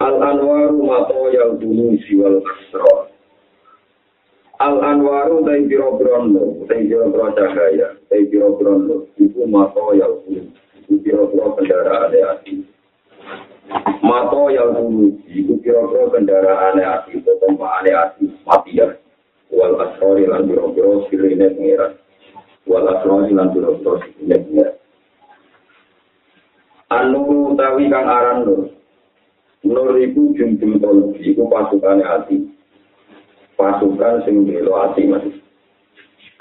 Al-anwaru mato yang dulu siwal asro. Al-anwaru tay biro brondo, tay biro bro cahaya, tay biro brondo, iku mato yang dulu, iku biro bro kendaraan hati. Mato yang dulu, iku biro bro kendaraan potompa ane hati, mati ya. Wal asrori lan biro bro sirine pengiran. Wal asrori lan biro bro sirine pengiran. Anu tawi kang aran nur, Nur iku jumbul kolbi, iku pasukannya hati. Pasukan sing belo hati mas.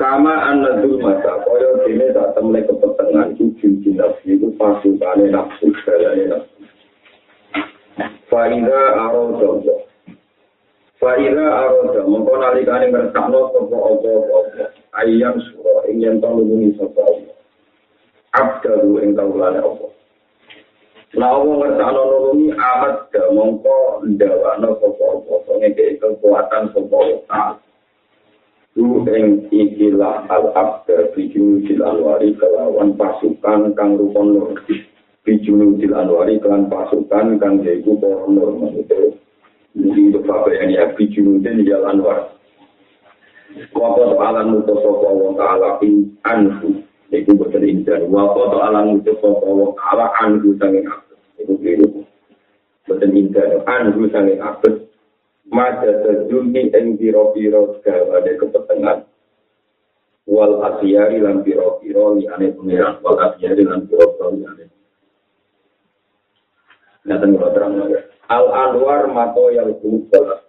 Kama anadul mata, kaya dene tak temne kepetengan iku jumbul nafsi, iku pasukannya nafsu, segalanya nafsu. Faida arodo. Faida arodo, mongko nalikane ngertakno sapa apa-apa. Ayam sura ing yen to nulungi sapa Allah. Abdalu ing kawulane Allah. Lawa ngertakno nulungi amat gak mongko ndawakno sapa-apa ngeke kekuatan Allah. Lu ing ikilah al abda bijul sil anwari kelawan pasukan kang rupon nur. Bijul sil anwari kelan pasukan kang jaiku pohon nur. Jadi itu bapak yang ya bijul sil anwar. Wapa alam mutus sapa wa ta'ala anhu Iku boten ingkar. Wa qata alam ngucap sapa kawa anggu sangin abad. Iku keliru. Boten ingkar anhu sange abet. Mada terjumi ing piro-piro ada kepetengan. Wal asyari lan piro-piro liane pengiran. Wal asyari lan piro-piro liane. Nyata ngelola terang lagi. Al anwar mato yang kubal.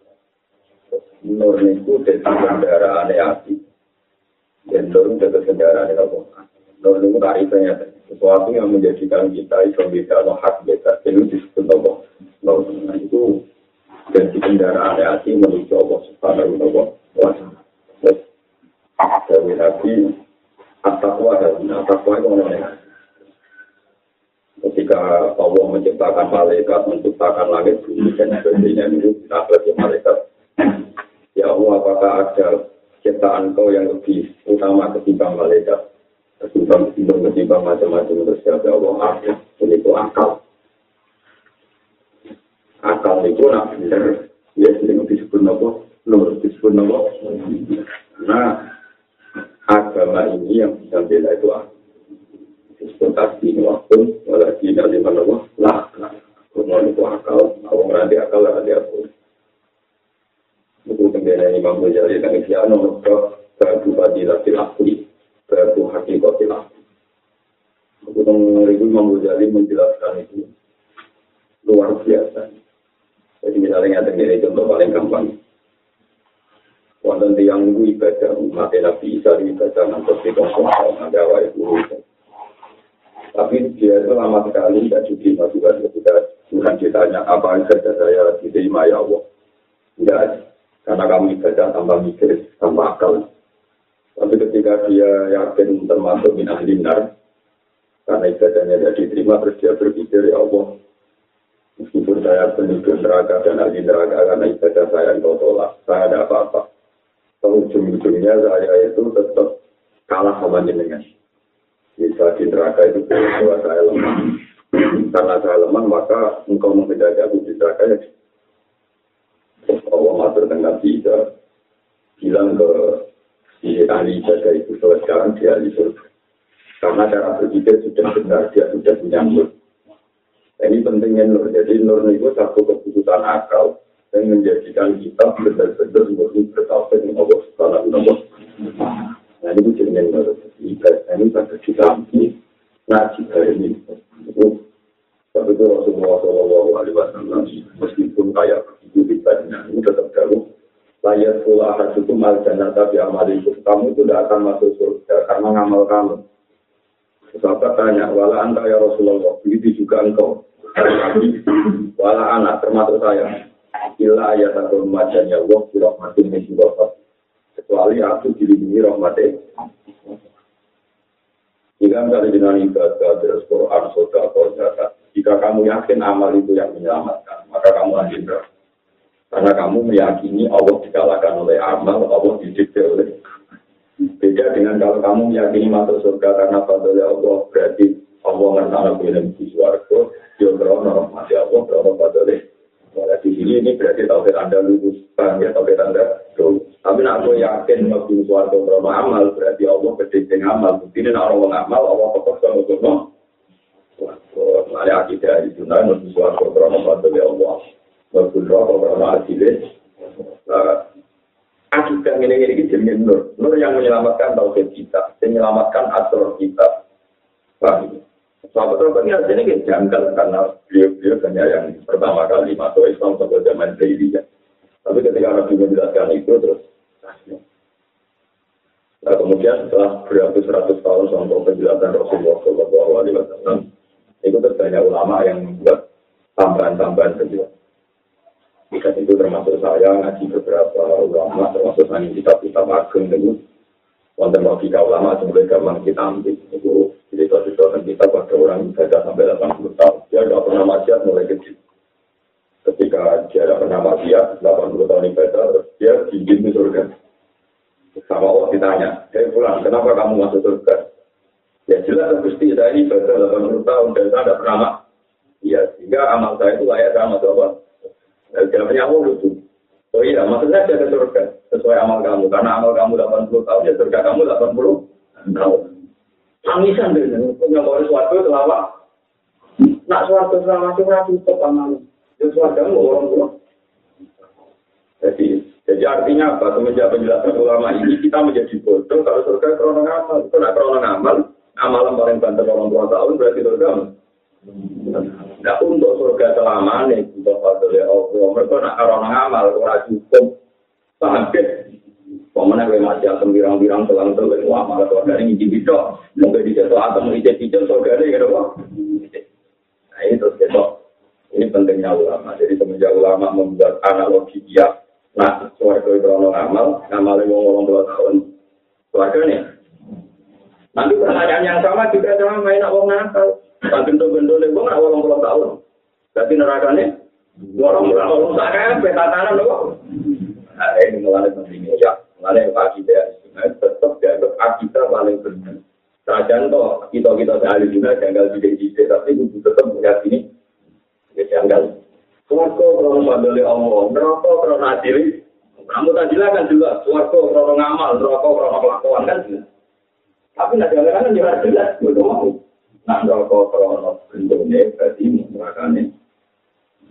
Nur niku dadi kendaraane ati. Yen nur dadi kendaraane tarifnya sesuatu yang menjadikan kita itu beda atau hak beda itu disebut? Nur nah, itu jadi kendaraan hati menuju Allah Subhanahu wa taala. Dari Nabi At-Taqwa dan At-Taqwa itu namanya Ketika Allah menciptakan malaikat, menciptakan langit bumi dan sebagainya itu kita belajar malaikat. Ya Allah, apakah ada ciptaan kau yang lebih utama ketimbang malaikat? Ketimbang ketimbang ketimbang macam-macam terus ya Allah, ada. Ini itu akal. Akal itu nak benar. Ya, ini disebut apa? Nur, disebut apa? Nah, agama ini yang bisa bela itu akal. Disebut tasbih waktu, walaupun dari mana lah, lah. Kemudian itu akal, awang nanti akal, nanti aku. Itu kemudian Imam Ghazali dan Isyano mereka Babu Fadilah Tilakli Babu Hakikat Tilakli Kemudian itu Imam Ghazali menjelaskan itu. Luar biasa. Jadi misalnya ada ini contoh paling gampang. Wonten tiang itu ibadah umat Nabi Isa ibadah nanti di kongkong ada itu. Tapi dia itu lama sekali tidak cuci masukan ketika Tuhan ditanya apa saja saya? Diterima ya Allah. Tidak karena kamu ibadah tambah mikir, tambah akal. Tapi ketika dia yakin termasuk min ahli nar, karena ibadahnya tidak diterima, terus dia berpikir, ya Allah, meskipun saya penduduk neraka dan ahli neraka, karena ibadah saya engkau tolak, saya ada apa-apa. Ujung-ujungnya saya itu tetap kalah sama jenengan. Bisa di neraka itu bahwa saya lemah. Karena saya lemah, maka engkau menghindari aku di neraka, ya Allah matur dengan bisa bilang ke si ahli ibadah itu kalau sekarang dia surga. Karena cara berpikir sudah benar, dia sudah nur. Ini pentingnya nur. Jadi nur itu satu keputusan akal yang menjadikan kita benar-benar murni bertauhid dengan Allah Subhanahu wa Nah ini jenenge nur. Ini pada dikampi, nah jika ini itu tapi itu Rasulullah Shallallahu Alaihi Wasallam layar pula akan cukup al jannah tapi amal itu kamu itu tidak akan masuk surga karena ngamal kamu. Sahabat tanya, wala anta ya Rasulullah, begitu juga engkau. Wala anak termasuk saya. Ila ayat atau majan ya Allah, birahmatin min Kecuali aku dilindungi rahmatnya. Jika kali dengan ibadah, terus Quran, soda, atau. Jika kamu yakin amal itu yang menyelamatkan, maka kamu lahir Karena kamu meyakini Allah dikalahkan oleh amal, Allah didikte oleh Beda dengan kalau kamu meyakini masuk surga karena fadlnya Allah, berarti Allah ngertana boleh di suarga, dia berono rahmati Allah, berono fadlnya. Nah, di sini ini berarti tauhid Anda lulus, paham ya tauhid Anda lulus. Tapi nak aku yakin waktu suarga berono amal, berarti Allah berdikting amal. Bukti ini orang amal, Allah sama berono. Mari akidah di dunia, mesti suarga berono fadlnya Allah. Waktu rokok berono adilnya. akibat ini ini jadi nur. Nur yang menyelamatkan tauhid kita menyelamatkan asal kita. Paham sahabat sahabat ini hasilnya kayak janggal karena beliau beliau hanya yang pertama kali masuk Islam sampai zaman jahiliyah tapi ketika Nabi menjelaskan itu terus Nah, kemudian setelah beratus-ratus tahun sampai penjelasan Rasulullah Shallallahu Alaihi Wasallam, itu terbanyak ulama yang membuat tambahan-tambahan kedua. Jika itu termasuk saya ngaji beberapa ulama, termasuk saya kitab-kitab ageng itu. Wonten logika ulama sebenarnya gampang kita ambil. Itu cerita-cerita tentang kita pada orang ibadah sampai 80 tahun. Dia tidak pernah maksiat mulai kecil. Ketika dia tidak pernah maksiat, 80 tahun ibadah, terus dia ingin di surga. Sama Allah ditanya, saya pulang, kenapa kamu masuk surga? Ya jelas, Gusti saya ini ibadah 80 tahun dan saya tidak pernah Iya, sehingga amal saya itu layak sama Allah. Jawabannya Allah lucu. Oh iya, maksudnya dia ke surga sesuai amal kamu. Karena amal kamu 80 tahun, ya surga kamu 80 tahun. Tangisan deh, punya boleh suatu selama. Nak suatu selama cuma cukup amal. Ya suatu orang tua. Jadi, jadi artinya apa? Semenjak penjelasan ulama ini kita menjadi bodoh kalau surga krono ngamal. Itu nak krono ngamal, amalan paling banter orang tua tahun berarti surga. Nah untuk surga selama ini, untuk fadli Allah, mereka nak karena ngamal, ora cukup. Paham Pemenang gue masih asam birang-birang selang selang wah malah surga ini bidok. Mungkin di situ atau ngijin-ngijin surga ini gitu kok. Nah terus besok. Ini pentingnya ulama. Jadi semenjak ulama membuat analogi dia. Nah, surga itu krono ngamal, ngamalnya mau ngomong dua tahun. Surga ini. Nanti pertanyaan yang sama juga sama main nak wong nakal. Tak bentuk-bentuk nggak walang pulau tahun. Jadi nerakanya, walang pulau tahun, tak kayak petatanan loh. Nah, ini mulai pentingnya ya, mulai akidah. Nah, tetap dianggap akidah paling benar. Sajan toh, kita kita sehari juga janggal tidak tapi itu tetap meyakini, ya janggal. Suwargo krono bandoli Allah, neraka krono adili. Kamu tadi kan juga, suwargo krono ngamal, neraka krono kelakuan kan jelas. Tapi nanti kan jelas jelas, betul mau. Nah, rokok krono bentuknya berarti merakane.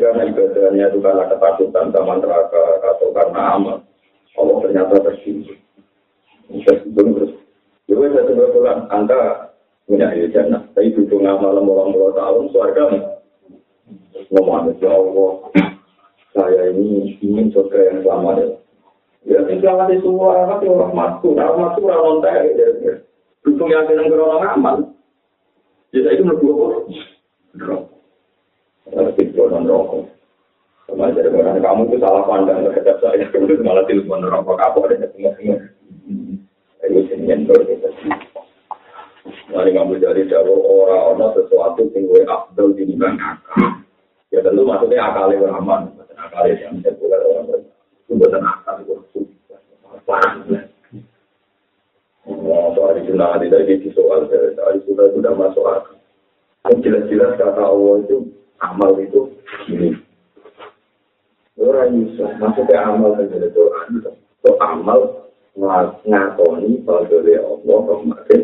karena ibadahnya itu karena ketakutan sama neraka atau karena amal Allah ternyata tersinggung. Sebelum terus. Jadi saya coba pulang, anda punya jannah, tapi butuh ngamal orang puluh tahun, suarga ngomong ya Allah, saya ini ingin surga yang selamat ya. Ya, tinggal di semua orang, rahmatku, rahmatku, rahmatku, ya, Dukung yang senang berolah ngamal. Ya saya itu menurut non rokok. Sama jadi orang kamu itu salah pandang terhadap saya. Kemudian malah telepon rokok kapok dan tengah-tengah. Itu jenis gitu. Mari kamu jadi jauh orang-orang sesuatu yang gue abdul di akal. Ya tentu maksudnya akalnya beraman. Akalnya yang bisa orang. Itu bukan akal. Itu parah. soal itu nanti dari soal dari sudah sudah masuk akal. Jelas-jelas kata Allah itu amal itu ini. Orang bisa maksudnya amal kan jadi Quran itu amal ngakoni bahwa Allah kemarin.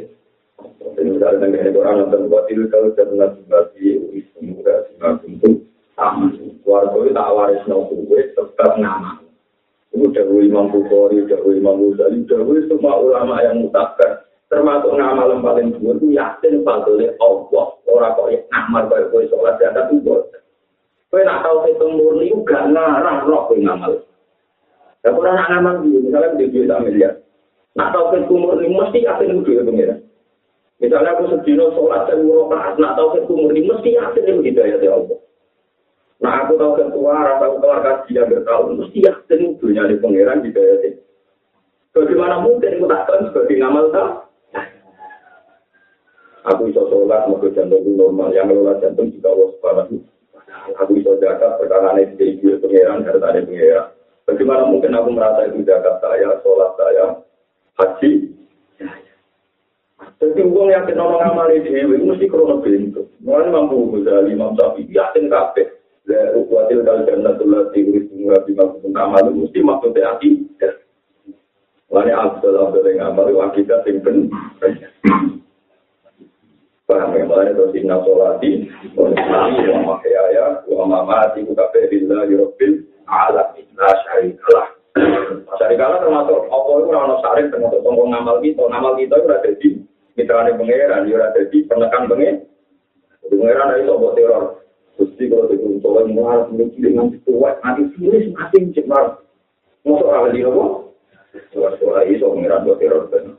Jadi misalnya dengan Quran nonton buat itu kalau saya dengar sebagai istimewa sebagai itu taman. Keluarga itu tak waris no kue, sebab nama. Itu Dawu Imam Bukhari, Dawu Imam Ghazali, Dawu semua ulama yang mutakar. Termasuk nama yang paling dua itu yakin fadlnya Allah. Orang kok yang ngamal kaya kue sholat di atas itu. Kue nak tahu itu murni, gak ngarang roh kue ngamal. Ya kurang nak ngamal dulu, misalnya di duit miliar. Nak tahu itu murni, mesti yakin itu duit pengiran. Misalnya aku sedino sholat dan murokaat, nak tahu itu murni, mesti yakin itu hidayah ya Allah. Nah aku tahu ketua, rasa aku keluar kasih yang bertahun, mesti yakin pengiran hidayah ya Bagaimana mungkin aku tak tahu sebagai ngamal tak? Aku bisa sholat, mau jantung normal. Yang ngelola jantung juga Allah subhanahu Aku bisa zakat, perkara ini di pengeran, harus ada pengeran. Bagaimana mungkin aku merasa itu zakat saya, sholat saya, haji? Jadi uang yang kita orang amal di dewi, mesti krono bentuk. Mulai mampu bisa lima sapi, yakin kafe. Lalu kuatil kali jannah tulah tiuris bunga bima kupun amal, mesti maksudnya hati. Lalu abdul abdul yang amal, wakidah yang benar. Paham ya, mulai dari inna sholati, wa nismati, wa mahyaya, wa mamati, wa kafe billah, yurabbil, alam, la syarikalah. Syarikalah termasuk, apa itu orang syarif, termasuk tombol ngamal kita. Ngamal kita itu ada di mitranya pengeran, itu ada di penekan pengeran. Pengeran dari sobat teror. Gusti kalau itu sobat mual, memiliki dengan kuat, nanti sulis mati cemar. Masuk ahli apa? Sobat-sobat itu pengeran buat teror. Tapi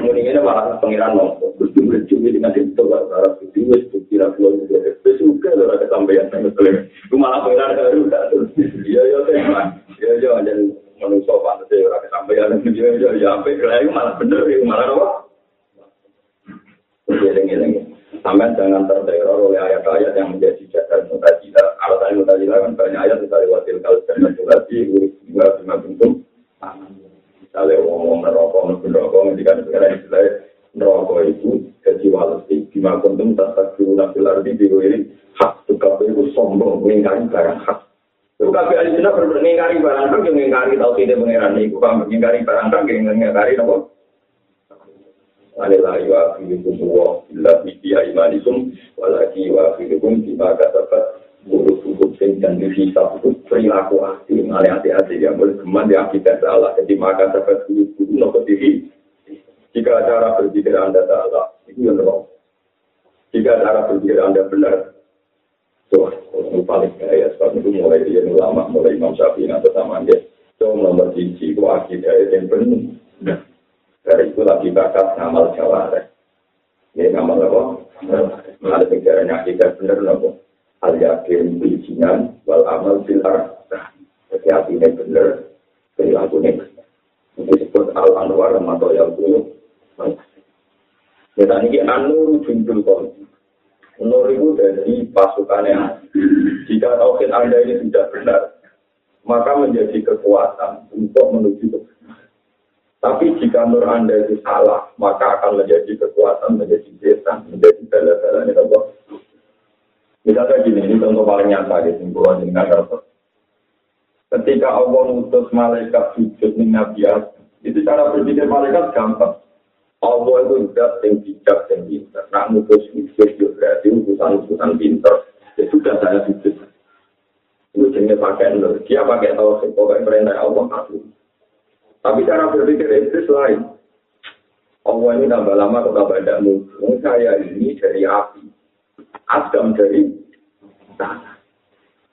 muni ini malah pengiran nopo. Terus dia mencuri dengan itu lah. Arab itu wes kira dua itu. Terus juga loh ada sampeyan sama sekali. Itu malah pengiran baru kan. Iya iya teman. Iya iya dan manusia pantas ya orang sampeyan. Iya iya iya sampai itu malah bener itu malah apa? Geleng-geleng. Sampai jangan terteror oleh ayat-ayat yang menjadi jalan mutajilah. Alasan mutajilah kan banyak ayat dari wakil kalau dan mutajilah. Urus juga bima bentuk. Misalnya ngomong neraka neraka ketika negara istilah neraka itu jadi walasi gimana kontum tak tak dulu nanti lagi di ini hak tukar itu sombong mengingkari barang hak. Itu kafe ahli sunnah mengingkari barang hak yang mengingkari tahu tidak mengenai itu kan mengingkari barang hak yang mengingkari apa? Anilah yuafirukum wa illa bihi aimanikum walaki yuafirukum bima kasabat. Buruk-buruk sing dan dihisap itu perilaku hati, malah hati-hati yang boleh teman di akibat salah. Jadi maka dapat guru-guru nopo diri. Jika cara berpikir Anda salah, itu yang wrong. Jika cara berpikir Anda benar, so, itu paling kaya. Sebab itu mulai dia ulama, mulai Imam Syafi'i atau sama dia. So, nomor cici, itu yang benar. Dari itu lagi bakat ngamal jawara. Ini ngamal apa? Ada pikirannya akidah benar nopo. Al yakin bijinan wal amal bil arah jadi hatinya benar perilakunya benar ini disebut al anwar atau yang dulu kita ini anur jumbil kon nur itu dari pasukannya. Jika tauhid anda ini tidak benar maka menjadi kekuatan untuk menuju ke tapi jika nur anda itu salah maka akan menjadi kekuatan menjadi desa menjadi bala-bala ini Misalnya gini, ini contoh paling nyata di simpulan ini Ketika Allah ngutus malaikat sujud nih Nabi Adam, itu cara berpikir malaikat gampang. Allah itu udah yang bijak, yang pintar. Nak ngutus sujud itu berarti utusan-utusan pintar. Ya sudah saya sujud. Ujungnya pakai nur. Dia pakai tahu pokoknya perintah Allah. Tapi cara berpikir itu lain. Allah ini tambah lama atau tambah tidak mungkin. Saya ini dari api. Adam dari tanah.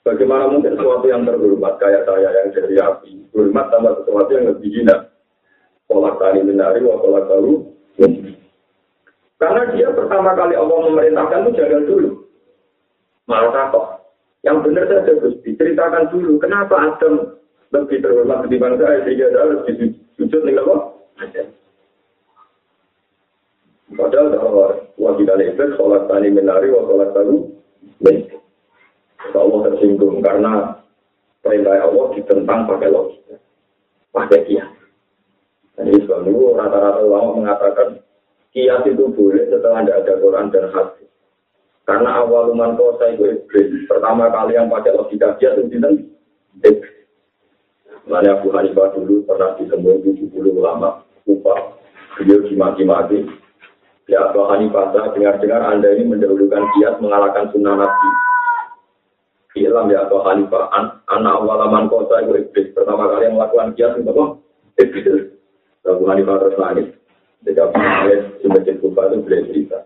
Bagaimana mungkin sesuatu yang terhormat kayak saya yang dari api, hormat sama sesuatu yang lebih hina. Kolak tani menari, wa baru. Karena dia pertama kali Allah memerintahkan itu jaga dulu. Malah takut. Yang benar saja terus diceritakan dulu. Kenapa Adam lebih terhormat ketimbang saya sehingga saya lebih sujud nih Allah? Padahal kalau wajib iblis, sholat tani menari, wa sholat baru. Allah tersinggung karena perintah Allah ditentang pakai logika, pakai kias. Dan ini sebab itu rata-rata ulama mengatakan kias itu boleh setelah tidak ada Quran dan hadis. Karena awal uman kosa itu iblis. Pertama kali yang pakai logika kias itu iblis. Makanya Abu Hanifah dulu pernah ditemu 70 ulama upah. Beliau dimaki-maki. Ya Abu Hanifah, dengar-dengar Anda ini mendahulukan kias mengalahkan sunnah Nabi. Film ya Abu Hanifah, an anak awalaman kota itu iblis. Pertama kali yang melakukan kias itu apa? Iblis. Abu Hanifah terus nangis. Jadi Abu Hanifah di itu beliau cerita.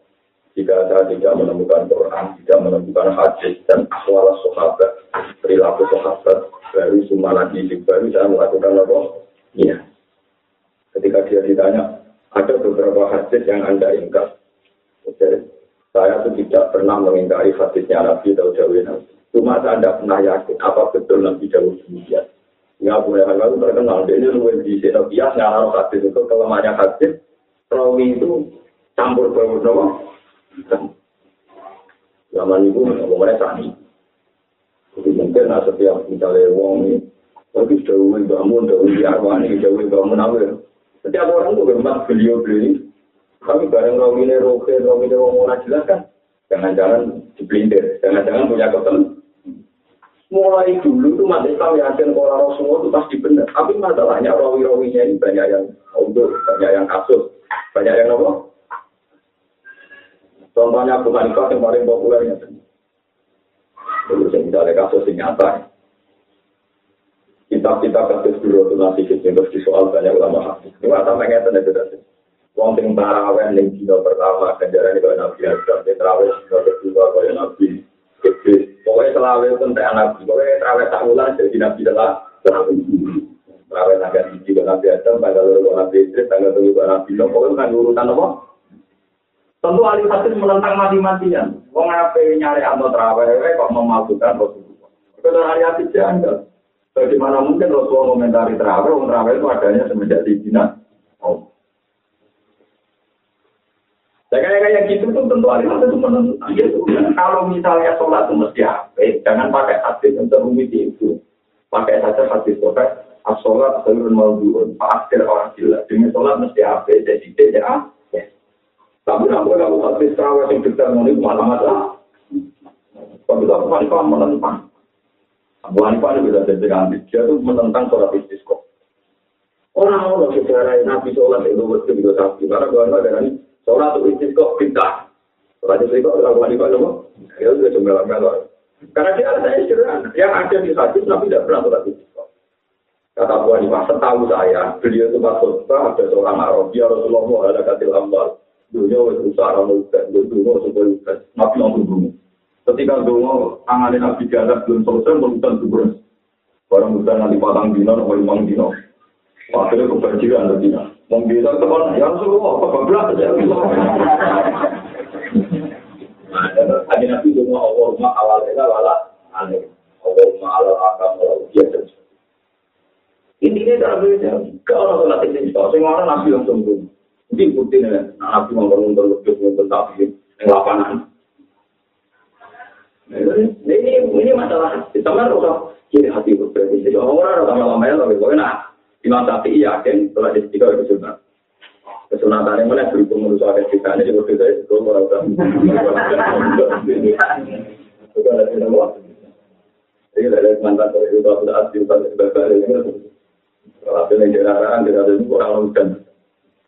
Jika saya tidak menemukan Quran, tidak menemukan hadis dan akwal sahabat, perilaku sahabat, baru lagi baru saya melakukan apa? Iya. Ketika dia ditanya, ada beberapa hadis yang Anda ingkar. Oke. Saya itu tidak pernah mengingkari hadisnya Nabi atau Jawa Nabi. Cuma saya tidak pernah yakin apa betul Nabi Jawa demikian. Ya boleh hal itu terkenal. Dia ini luwih di sini. Bias ngaruh hadis itu kelemahannya hadis. Rawi itu campur bau nama. Zaman itu ngomongnya sani. Jadi mungkin nah, setiap misalnya wong ini, tapi jauh bangun, di arwani, jauh bangun awal. Setiap orang tuh bermat beliau beli. Kami bareng rawine roke, rawine wong ora jelas kan. Jangan-jangan dipelintir, jangan-jangan punya ketemu. Mulai dulu tuh mati Islam yakin kalau Rasulullah itu pasti benar. Tapi masalahnya rawi-rawinya ini banyak yang untuk, banyak yang kasus, banyak yang apa? Contohnya Abu Hanifah yang paling populernya. Dulu saya misalnya kasus yang nyata. Kitab-kitab kasus dulu itu nanti kita terus soal banyak ulama hadis. Ini mata mengerti itu tadi. Wong sing taraweh ning dina pertama ganjaran itu nabi Adam, taraweh dina kedua kaya nabi Iblis. Pokoknya selawe pun tak nabi. Pokoknya taraweh tak ulang jadi nabi adalah taraweh tanggal hiji ke nabi Adam, tanggal loro ke nabi Idris, tanggal tujuh ke nabi Nuh. Pokoknya kan urutan apa? Tentu ahli hadis menentang mati-matian. Wong apa nyari atau taraweh kok memalsukan Rasulullah. Kalau ahli hadis jangan. Bagaimana mungkin Rasulullah komentari terawih, orang terawih itu adanya semenjak di Cina. Oh. Nah, kayak kayak gitu tuh tentu alim itu menentang. Ya, kalau misalnya sholat itu mesti apa? Jangan pakai hadis yang terumit itu. Pakai saja hadis pakai as-sholat seluruh maudhu'un. Akhir orang jelas. Dengan sholat mesti apa? Jadi tidak apa. Tapi namun kalau hadis terawih yang kita mau malah-malah. Kalau kita menentang. Abu Hanifah itu bisa jadi kambing. Dia itu menentang sholat istisqo. Orang-orang sejarah Nabi sholat itu betul juga sapi. Karena Abu Hanifah dari sholat itu istisqo kita. Sholat istisqo Abu Hanifah itu dia sudah cembelang-belang. Karena dia ada sederhana. Yang ada di hadis Nabi tidak pernah sholat istisqo. Kata Abu Hanifah, setahu saya, beliau itu khutbah ada seorang Arab. Ya Rasulullah ada katil ambal. Dunia itu usaha orang udah. Dunia supaya udah. Nabi langsung bunyi. Ketika dulu tangan Nabi Jagat belum selesai, merupakan subur. Barang udah nanti patang dino, atau lima dino. Akhirnya kebanjiran nanti. Mau bisa teman, ya Rasulullah, apa bablas aja. Hanya Nabi dulu Allahumma awalnya wala aneh. Allahumma ala akam wala ujian Intinya cara beda. Kalau orang sholat ini, kalau orang Nabi langsung dulu. Ini buktinya, Nabi mau ngomong lebih ngomong tapi yang lapangan. Ini ini masalah teman rasa kiri hati berbeda. Jadi orang orang lama ya tapi pokoknya Imam Syafi'i yakin setelah di tiga itu sunnah. Kesunatan yang mana berhubung menurut ada kita ini juga beda itu orang orang. Luas. Jadi dari mantan itu sudah asli bukan sebagai ini. Kalau ada yang jarang tidak ada orang hujan.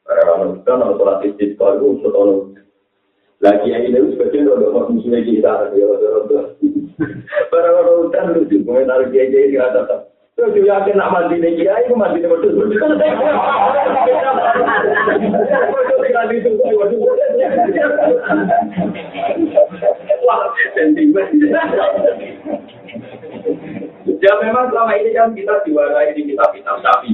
Orang hujan atau sholat istiqomah itu untuk lagi yang ini sebagian udah musuhnya kita ya para orang hutan lucu komentar kiai kiai di atas Terus juga yakin nak mandi nih kiai, itu mandi nih betul. Ya memang selama ini kan kita diwarai di kitab-kitab sapi.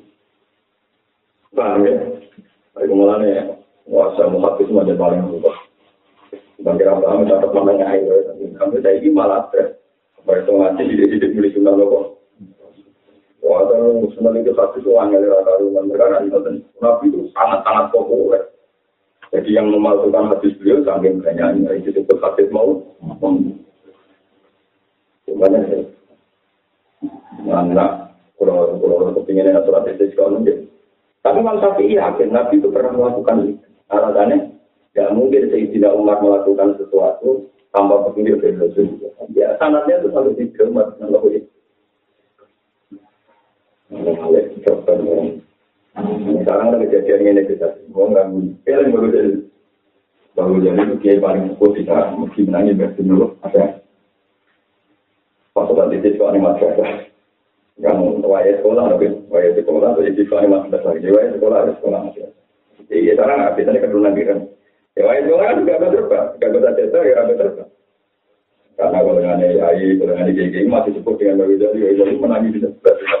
Paham ya? Baik mulane wasa muhabbis macam paling berubah. Bang kira paham tetap namanya air, kami saya ini malah stres. Apa itu ngaji di hidup milik sunnah loh. Wah, sunnah itu satu itu angel ya kalau mereka Nabi itu sangat-sangat populer. Jadi yang memalsukan hadis beliau saking banyaknya itu disebut hadis mau. Sebenarnya sih. Mana kalau kalau kepingin yang surat itu kalau mungkin. Tapi Imam Syafi'i yakin Nabi itu pernah melakukan itu. Alasannya, ya mungkin tidak Umar melakukan sesuatu tanpa petunjuk dari Rasul. Ya sanatnya itu tiga umat yang lebih. Nah, sekarang ada kejadian ini kita mau nggak yang baru jadi baru jadi itu kiai paling sepuh kita mesti menangis berarti dulu ada pas tadi itu soal masyarakat yang waya sekolah lebih waya sekolah jadi di masih besar jadi sekolah ada sekolah masih iya sekarang nggak bisa nih lagi kan ya sekolah kan nggak Pak. nggak bisa cerita ya nggak terbang. Karena golongan kalau dengan kiai masih cukup dengan Nabi Jadi Nabi menangis di sebelah.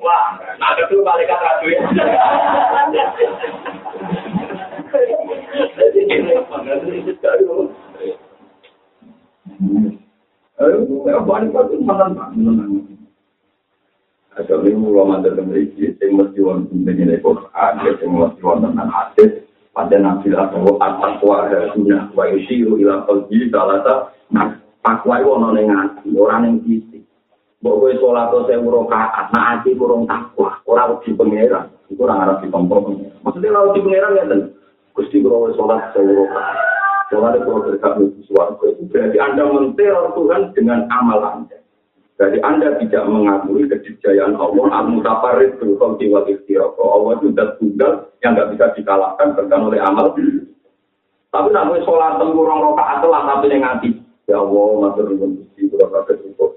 Wah, ya. Balik itu mana mana. Ada lima ulama dalam memiliki yang mesti penting ini Quran, yang mesti wong tentang hadis, pada nabi atau atas wahai dunia, wa yusiru ila qalbi salata, nah takwa itu ono ning ati, ora ning fisik. Mbok kowe salat sewu rakaat, nah ati kurang takwa, ora wedi pangeran, iku ora arep ditompo. Maksudnya ora wedi pangeran ngeten. Gusti kula wis salat sewu rakaat. Salat itu berkat sesuatu. Berarti Anda menteror Tuhan dengan amal Anda. Jadi Anda tidak mengakui kejayaan Allah, al-mutafarid berhukum jiwa istiroko. Allah itu sudah tunggal yang nggak bisa dikalahkan bahkan oleh amal. Tapi nak sholat tengkurang rokaat telah tapi yang ngati. Ya Allah, matur nuwun Gusti, kula cukup.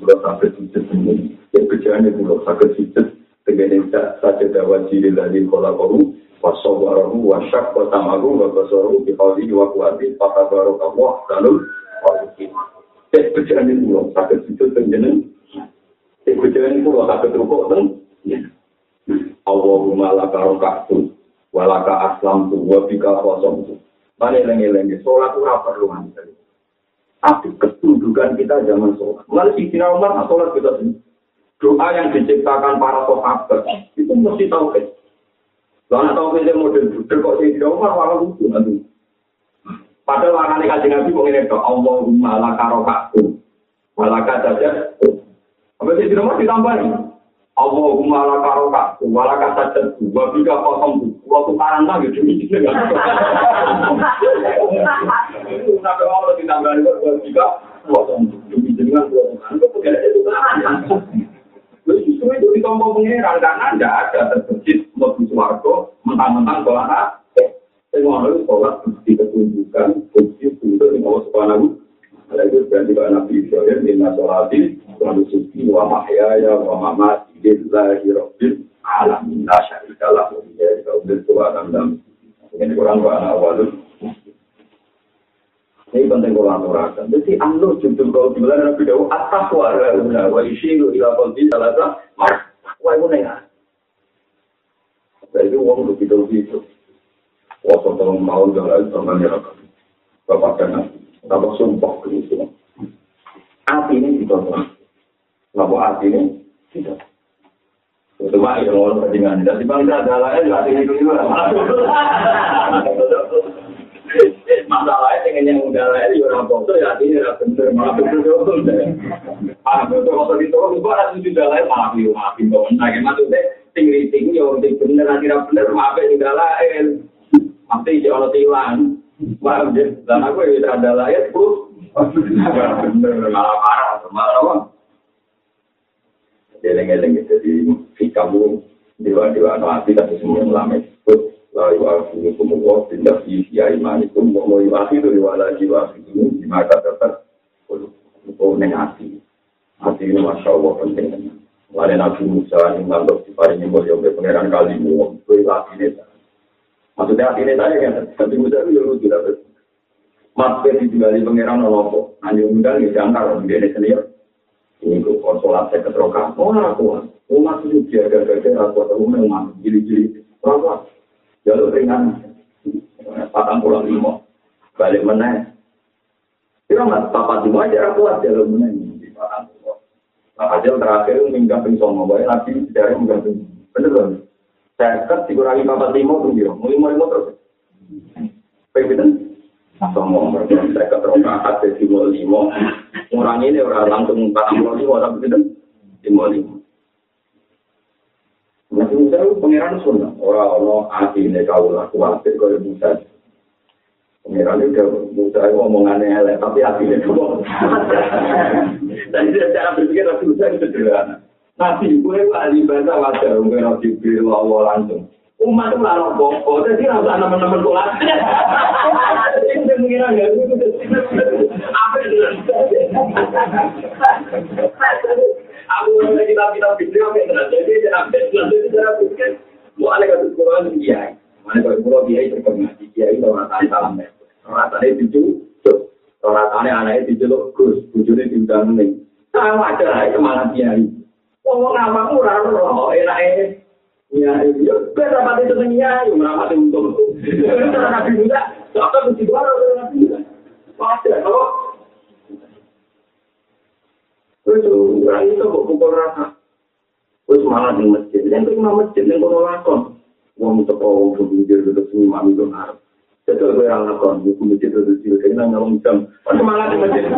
Kula saged sujud ini. Ya kejadian kula saged sujud tegene saja dawa jili dari kola koru wasawarahu wasyak wa tamaru wa basaru bi qawli wa quwati fa tabarakallah dalul wa Cek bejaan ini pulau, sakit sujud. Cek bejaan ini pulau, sakit rukuk dan Allahumma laka rokaktu, walaka aslam tu, wabika kosong tu. Mana lengi-lengi, sholat itu apa perlu Tapi ketundukan kita zaman sholat. Mulai si Sina Umar, sholat kita sini. Doa yang diciptakan para sahabat, itu mesti tahu kan. Karena tahu kan model budel kok si Sina Umar, walau lucu nanti. Padahal warnanya kaji nabi mau ini doa Allahumma laka rokaku, walaka saja. Apa sih di rumah ditambahin? Allahumma laka rokaku, walaka saja. Juga kosong waktu karang lagi demi itu ya. Juga itu itu ditombol pengeran karena tidak ada terbesit untuk suarga mentang-mentang sholat Semua harus sholat bukti ketunjukan, bukti untuk Allah Subhanahu Ada itu berarti Pak Nabi Ibrahim, Inna sholati, wa nusuki, wa mahyaya, wa mamati, lillahi rabbil alamin, la syarika lahu, ya kaubil tua dan Ini kurang Pak Anak Walud. Ini penting kalau aturakan. Jadi anu judul kau bilang Nabi Dawu atas warga wa isyiru ila qalbi salasa mar. Wah itu nengar. Jadi uang begitu begitu. Waktu tahun tahun jalan sama nyerah. Bapak dan Bapak sumpah ke itu. Ini ditolong. Bapak hati ini tidak. Itu mah yang orang ketinggalan. Dan di bangsa adalah ya hati ini juga. Masalahnya dengan yang udah lahir ya orang foto ya ini ya bener malah bener betul deh. Ah betul kalau di toko itu ada tujuh udah lahir malah biu malah biu nah maksudnya tinggi tinggi ya orang bener nanti bener maaf ya udah lahir. Nanti jangan tilang. Paham ya? Dan aku ya ada lahir terus. Bener malah parah malah apa? Eleng-eleng jadi fikamu dewa-dewa no hati tapi semua ulama itu lalu aku kumuwa tidak sia iman itu mau iwasi itu wala jiwa itu di mata tetap kalau neng hati ini masya allah penting Lain Nabi Musa yang ngantuk di pari nyembol yang pengeran kali mu itu hati ini maksudnya hati ini saya kan Nabi Musa itu yang lucu dapat Mas di tinggali pengeran nolopo hanya mudah nih jangkar di ini sendiri ini kok konsolat saya keterokan oh aku oh masih juga gara-gara aku atau memang jili-jili berapa jalur ringan. Patang pulau lima. Balik meneng kira nggak papat lima aja kuat jalur meneng di patang pulau. Nah aja terakhir minggat pingsan mau bayar nanti dari minggat bener kan saya kan dikurangi papat lima tuh dia. Lima lima terus. Pengen Somo mereka saya keterokan hati lima. Ngurangi ini orang langsung patang pulau lima tapi itu lima lima. Nabi Musa itu pengiran sunnah. Orang-orang hati ini kau lah kuatir kau Musa. Pengiran itu Musa itu omongannya elek, tapi hati ini kau. Dan cara berpikir Nabi Musa itu sederhana. Nabi gue ahli bahasa wajar, gue Nabi Jibril Allah langsung. Umat itu larang pokok, jadi rasa teman-teman kuat. Ini pengiran ya, apa itu? Aku nggak kita kita pikir apa yang terjadi jadi jangan nanti cara pikir mau ada kasus Quran kiai mana kalau pulau kiai terkonfirmasi kiai orang tadi salam ya orang tadi itu orang tadi anaknya itu lo gus bujurnya diundang nih sama aja lah semangat kiai ngomong nama murah loh enak Ya, ya, biar rapat itu punya, yang rapat itu untung. Karena nabi muda, baru nabi muda. Pasti, kalau Terus orang itu kok pukul rata. Terus malah di masjid. Yang terima masjid, yang kono lakon. Wong itu kok berpikir itu sini mami itu harap. Jadi gue yang lakon, gue masjid itu sini. Kayaknya nggak jam. Terus malah di masjid.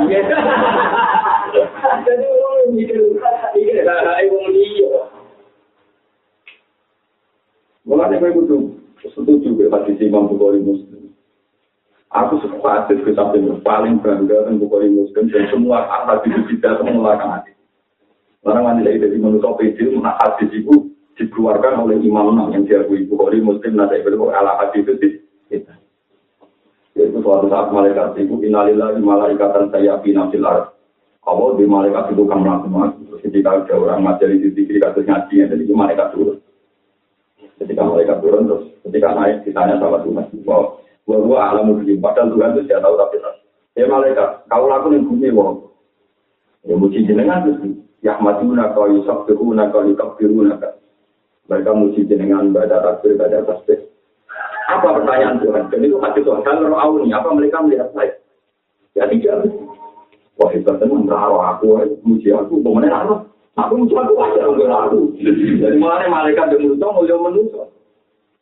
Jadi orang mikir, mikir, lah, ibu dia. Mulanya gue butuh setuju gue pasti Imam Bukhari Muslim. Aku suka hadis ke samping paling bangga dengan Bukhari Muslim dan semua hadis itu tidak mengeluarkan hadis. Orang wanita itu dari manusia PD, mana hadis itu dikeluarkan oleh Imam yang diakui Bukhari Muslim, nanti itu ala hadis itu kita. Yaitu suatu saat malaikat itu inalillah malaikatan saya binafsil arab. Kalau di malaikat itu kan melakukan ketika ada orang materi di sini kasus ngaji, jadi malaikat turun. Ketika malaikat turun terus ketika naik ditanya sama Tuhan, bahwa Wah, gua alam begini. Padahal Tuhan itu tidak tahu tapi. Ya malaikat, kau laku nih bumi wong. Ya muji jenengan terus. Ya maduna kau yusuf tuhuna kau yukab biruna kan. Mereka muji jenengan baca takbir, baca tasbih. Apa pertanyaan Tuhan? Dan itu hati Tuhan. Kalau awuni, apa mereka melihat saya? Ya tidak. Wah hebat teman, raro aku, muji aku, bagaimana aku? Aku muji aku wajar, enggak aku. Jadi malah malaikat yang menusuk, mulia menusuk.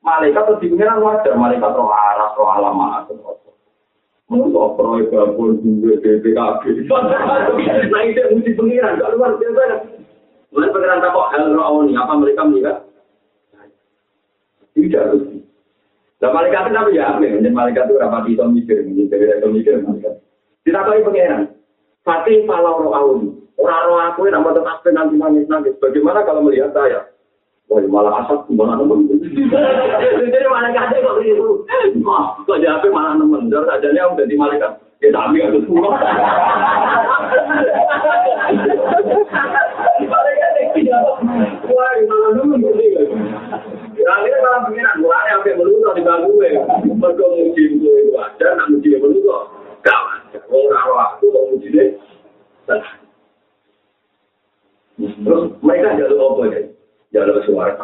Malaikat terus dipengiran wajar malaikat roh aras roh alam Menurut proyek gabung juga BPKB. Nah itu mesti pengiran, gak luar biasa. Mulai pengiran tak kok hal roh ini, apa mereka melihat? Tidak harus. Nah malaikat itu apa ya? Dan malaikat itu rapat itu mikir, mikir, mikir, mikir, malaikat. Tidak tahu pengiran. Fatih palau roh awal. Orang roh aku yang nama tetap nanti nangis nangis. Bagaimana kalau melihat saya? Wah, malah asap gimana nemen. Jadi malaikat kok gitu. Wah, kok jadi malah nemen. Terus adanya udah di malaikat. Ya tapi ada semua. Wah, malah nemen gitu. Ya, akhirnya malah pengiran. Mulanya sampai meluso di bangku ya. Mereka muji itu itu aja, nak muji meluso. Gak wajar. Orang aku muji deh. Terus mereka jalur apa ya? Jalur suara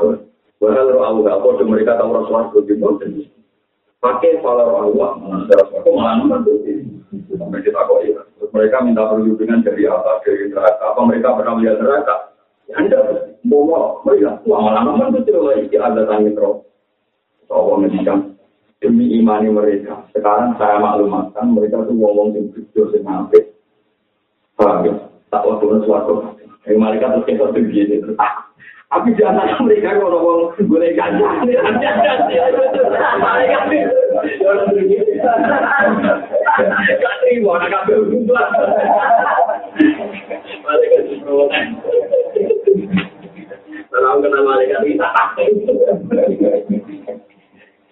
Bahkan roh Allah gak kode mereka tahu roh suara gitu. Pakai pala roh Allah, malah suara malah nomor Sampai kita kok ya. Mereka minta perlindungan dari apa? Dari neraka. Apa mereka pernah melihat neraka? Ya anda mau mereka malah nomor itu tidak lagi ada tanggung roh. Allah ngedikan. demi imani mereka. Sekarang saya maklumatkan mereka tuh ngomong yang jujur yang ngampit. Paham ya? Tak waktu suatu. Mereka tuh kita tuh gini. Tapi mereka ngomong berubah. Malaikat itu Kalau malaikat kita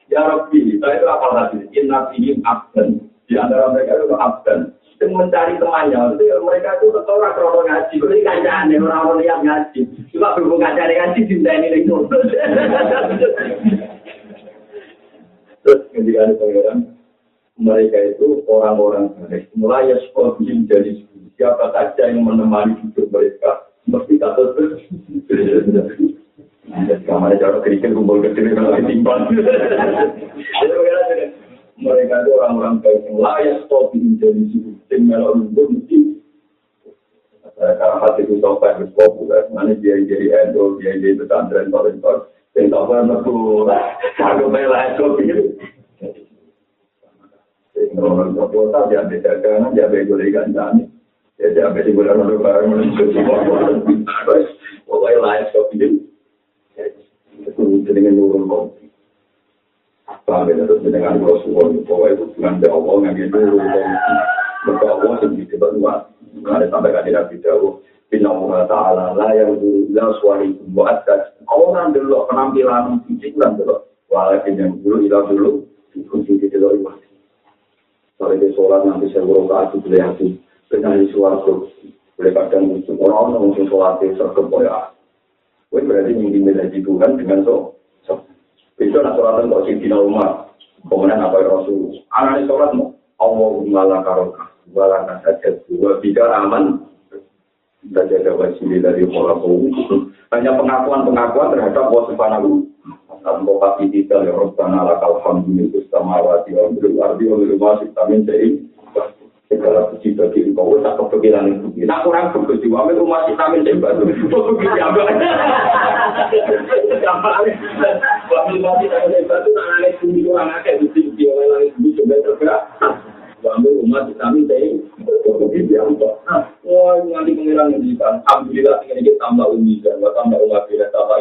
Ya Rabbi, saya itu apa tadi? Inna fihim abdan. Di antara mereka itu abdan. Yang mencari temannya, mereka itu orang krono ngaji. Ini kancaan, orang-orang yang ngaji. Cuma berhubung kancaan ngaji, cinta ini itu. Terus ketika ada pengiran, mereka itu orang-orang baik. Mulai ya sekolah jadi siapa saja yang menemani hidup mereka. Mesti kata terus. Kamar cara kerikil kumpul kecil kalau ditimbang. Mereka itu orang-orang baik yang layak stop menjadi. Tim melok lumpur mesti. Karena hati itu sampai harus populer. Mana dia jadi endo, dia jadi pesantren, komentar. Yang tak pernah tuh, aku melah itu. Orang tua kota dia beda kanan, dia beda golekan jani. Ya dia beda golekan orang barang menuju semua orang. Pokoknya lain kopi itu dengan nurul kopi. Sampai terus dengan Rasulullah, pokoknya itu Allah yang itu. Maka Allah kan tidak bisa. Bina Ta'ala la yang dulu la suari buat orang dan dulu. Yang ilah dulu, di sholat nanti saya buruk hati boleh hati. Boleh kadang orang-orang mungkin sholat itu serkepoya. Wih berarti mungkin Tuhan dengan so. Itu nak sholat untuk si Umar. Kemudian apa Rasul? Anak sholat mau. Allahumma la karoka. Wala nasajat. Wa bika aman. Kita jaga wajib dari kholaku. Hanya pengakuan-pengakuan terhadap Allah Subhanahu tanpa pasti kita ya Rabbana lakal hamdu min samawati wal ardi wa min ma min syai'in segala puji bagi engkau. Tak kepikiran itu. Nak kurang begitu wa min rumah kita apa wa min ma kita min batu nak nangis bumi orang bumi coba tergerak rumah kita min syai'in begitu apa wah nanti kita tambah umi dan tambah umat tambah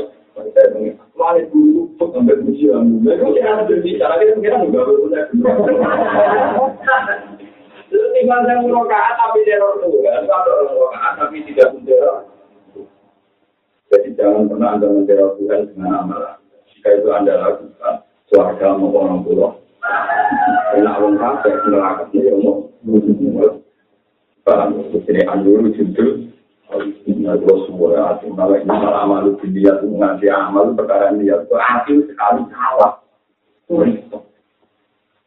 sampai puji kita mungkin. Tinggal saya murokaat tapi teror tuh kan, kalau murokaat tapi tidak menteror. Jadi jangan pernah anda menteror Tuhan dengan amalan. Jika itu anda lakukan, suarga mau orang tua. Enak orang kafir, neraka ini mau. Paham? Ini anjur judul Inna Rasulullah hati malah ini malah malu dia tuh ngasih amal perkara dia tuh hati sekali salah.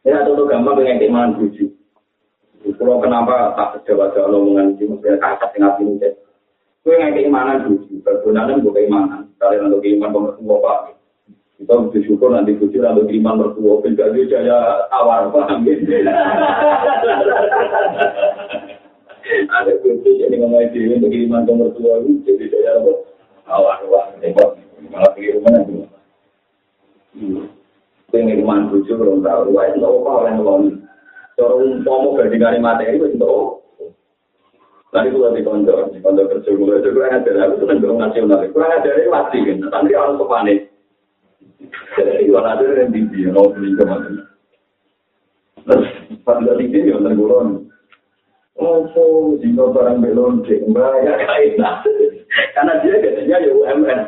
Ya contoh gampang dengan keimanan buju. Kalau kenapa tak sejauh-jauh omongan ini maksudnya kasar dengan ini. Kue nggak keimanan buju, bergunakan gue keimanan. Kalian untuk keimanan pemertua pak. Kita bersyukur nanti buju untuk keimanan mertua. Beda dia jaya paham gitu. ada kunci jadi ngomong itu untuk iman nomor dua itu jadi saya apa awal awal tembak malah pergi rumah nanti pengen iman tujuh belum tahu wah itu apa orang lain kalau umpamu gandingan materi itu Nanti kalau di konco, di konco kerja gue itu kurang ada, aku seneng dong nasional, kurang ada ini pasti kan, tapi orang kepanik. Jadi orang ada yang tinggi, mau beli kemana. Terus pada tinggi ya tenggulan, Opo, jika barang belum cek, banyak kaitan. Karena dia gajinya ya UMN.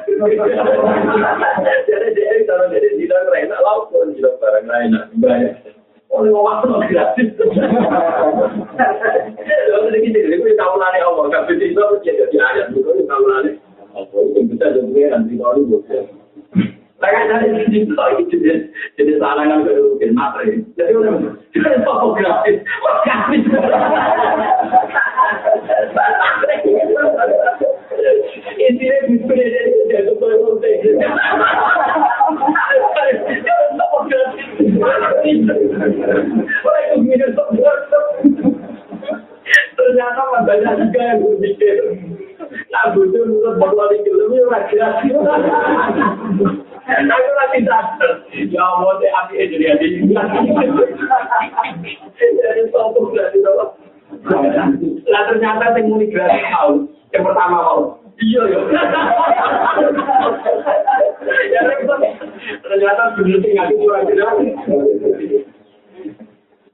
Jadi dia kalau jadi tidak lain, laupun jika barang lain, banyak. Oleh waktu gratis. Lalu sedikit jadi gue tahu nane Allah, tapi itu dia jadi ayat dulu tahu nane. Apa itu bisa jadi nanti kalau bocor. Saya dari situ lagi jadi jadi sarangan ke mungkin materi. Jadi udah jadi fotografi, fotografi. Intinya bisa jadi jadi fotografi. Ternyata banyak juga yang berpikir, nah butuh menurut bahwa di film itu Aku lagi sadar. Ya Allah, saya api aja. Jadi sopuk dari apa? Lah ternyata yang muni gratis mau. Yang pertama mau. Iya ya. Ternyata dulu sing aku kurang jelas.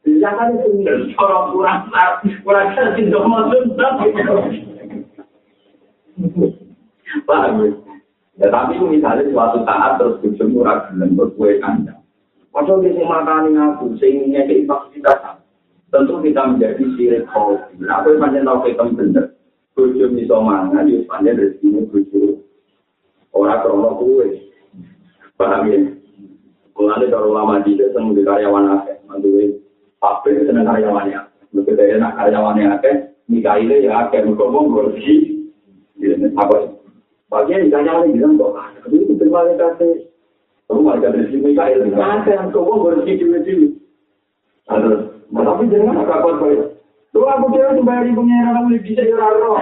Jangan itu orang kurang kurang sih dong maksud Paham ya? Tapi misalnya suatu saat terus bujumu ragulan berkue kandang. Padahal dia makan aku, sehingga fasilitas. Tentu kita menjadi sirik. Nah, aku yang panjang tau kita bener. Bujum iso mangan, ya panjang dari sini bujum. Orang krono kue. Paham ya? Mulanya kalau lama di desa, mungkin karyawan akeh. Mantuwe, pabrik seneng karyawannya. Lebih dari enak karyawannya akeh, Mikaile ya akeh. Mungkin ngursi. Apa sih? Bagian ditanya lagi bilang kok, itu terima kasih. Kamu dari sini kayak itu. Ada yang kau bersih cilik-cilik. Ada, tapi jangan agak kuat Tuh aku kira tuh bayar ibu kamu lebih bisa jual roh.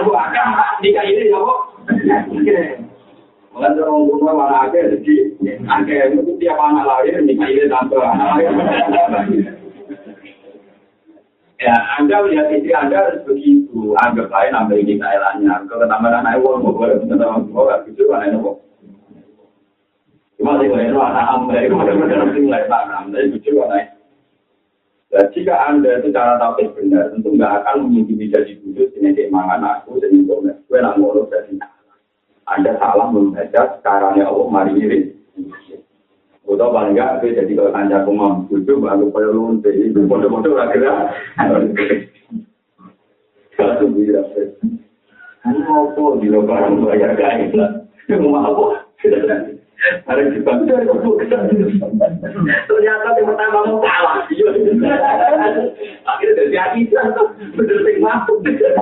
Aku akan nikah ini ya kok. Mulai orang rumah mana ada jadi, ada itu tiap anak lahir nikah ini anak lahir. Ya, Anda lihat istri Anda harus begitu. Anggap lain nambah ini kailannya. Kalau ketambahan anak uang, mau boleh sama gue, gak gitu, ini kok. Cuma sih, kalau anak Anda, itu benar-benar sih mulai tanam. Dari lucu, mana Dan jika Anda itu cara tahu benar, tentu nggak akan mengintimi jadi kudus, ini dia mangan aku, dan itu gue nak ngurus dari Anda salah membaca caranya Allah mari irit. Udah enggak, tapi jadi kalau kanca kumam, bujuk, aku kaya lunte, itu bodoh-bodoh lah kira. Satu bila, ini apa, di lebaran bayar kain lah. Bareng dibang dari kesan. Ternyata yang pertama mau kalah. Iya. Akhirnya dari Aisyah bener sing mampu. Dengan.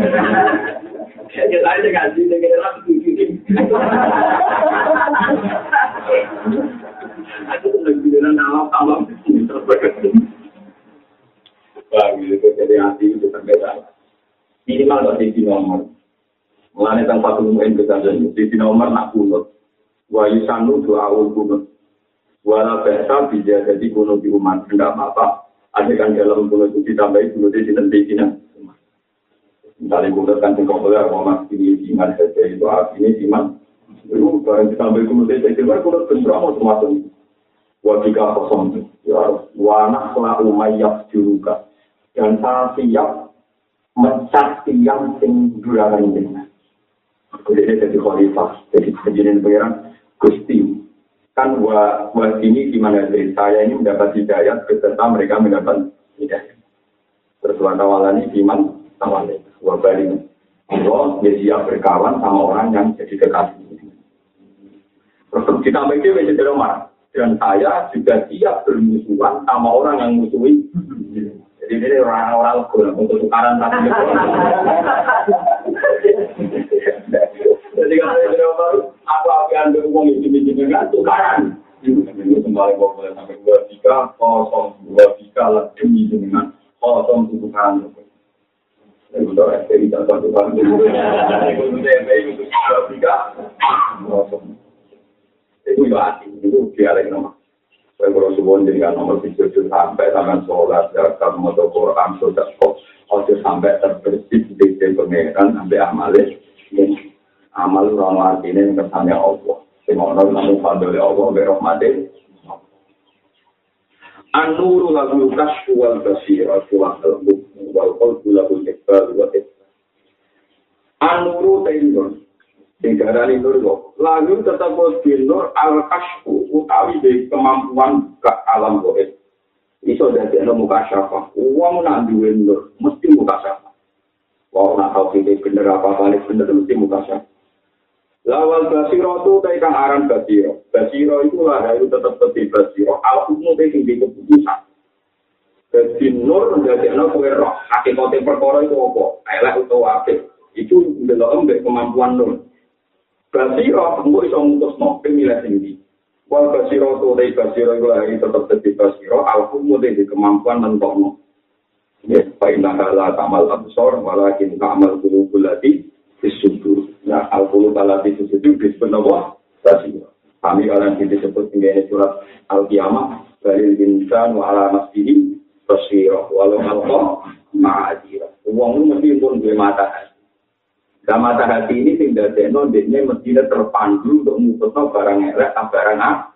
Aku sudah nama itu jadi hati itu. Minimal dari nomor. mengenai tentang kita jadi nomor nak. Wa yusanu awal kunut. Wala biasa bisa jadi kunut di umat. Enggak apa-apa. Ada kan dalam kunut itu ditambahi kunut di sini sini. Misalnya kunut kan tinggal boleh mau ini iman saja itu artinya iman. Itu barang ditambahi kunut di sini. Kunut bentrok macam-macam. wajika kosong ya wana selalu mayak juruka dan saya siap mecat tiang sing duranan ini jadi jadi khalifah jadi kejadian pengiran gusti kan wa wa ini gimana dari saya ini mendapat hidayah beserta mereka mendapat hidayah. Terus wakawalan ini iman tawali wa bali Allah dia siap berkawan sama orang yang jadi kekasih. Terus ditambah itu menjadi marah dan saya juga siap bermusuhan sama orang yang musuhi. Jadi ini orang-orang kurang untuk tukaran tapi Jadi kalau baru, apa apa yang berhubung itu dengan tukaran. Ini kembali boleh sampai dua tiga kosong dua tiga lebih dengan kosong tukaran. Jadi untuk SPI dan tukaran itu, itu dua tiga kosong. itu ya itu dia lagi nomor. Saya kalau suwon dengan nomor video sampai tangan sholat, zakat, motor Quran, sudah kok, sampai terbersih di sampai amalnya. Amal orang artinya yang kesannya Allah. Semoga namun fadli Allah berahmati. An-nuru lagu kasfu wal basira wa qalbu wal qalbu lahu ikbal wa An-nuru tayyibun sing darani nur kok lalu tetap di nur al kasfu utawi kemampuan ke alam goib. Iso dadi ana muka wong nak duwe nur mesti muka syafa. Wong nak tau sing bener apa balik bener mesti muka syafa lawal basiro itu kayak kang aran basiro basiro itu lah itu tetap seperti basiro al umum itu sing keputusan Jadi nur menjadi anak kue roh, hakikatnya perkara itu apa? Elek atau apik. Itu belum kemampuan nur. Basiro, engko iso mutusno pemilih tinggi. Wal basiro to dei basiro iku lagi tetep dadi basiro, alhumu dei kemampuan mentokno. Ya, paina kala tamal absor, walakin tamal kulubul lati disudur. Ya, al kulub lati disudur disebut apa? basira. Kami kalian disebut dengan surat Al-Qiyamah, Balil insan wa ala masjihi basira, walau alqa ma'adira. Uang itu mesti pun dua mata hati. Nah, mata hati ini tinggal deno, dia mesti terpandu untuk mengusutno barang elek, barang apa.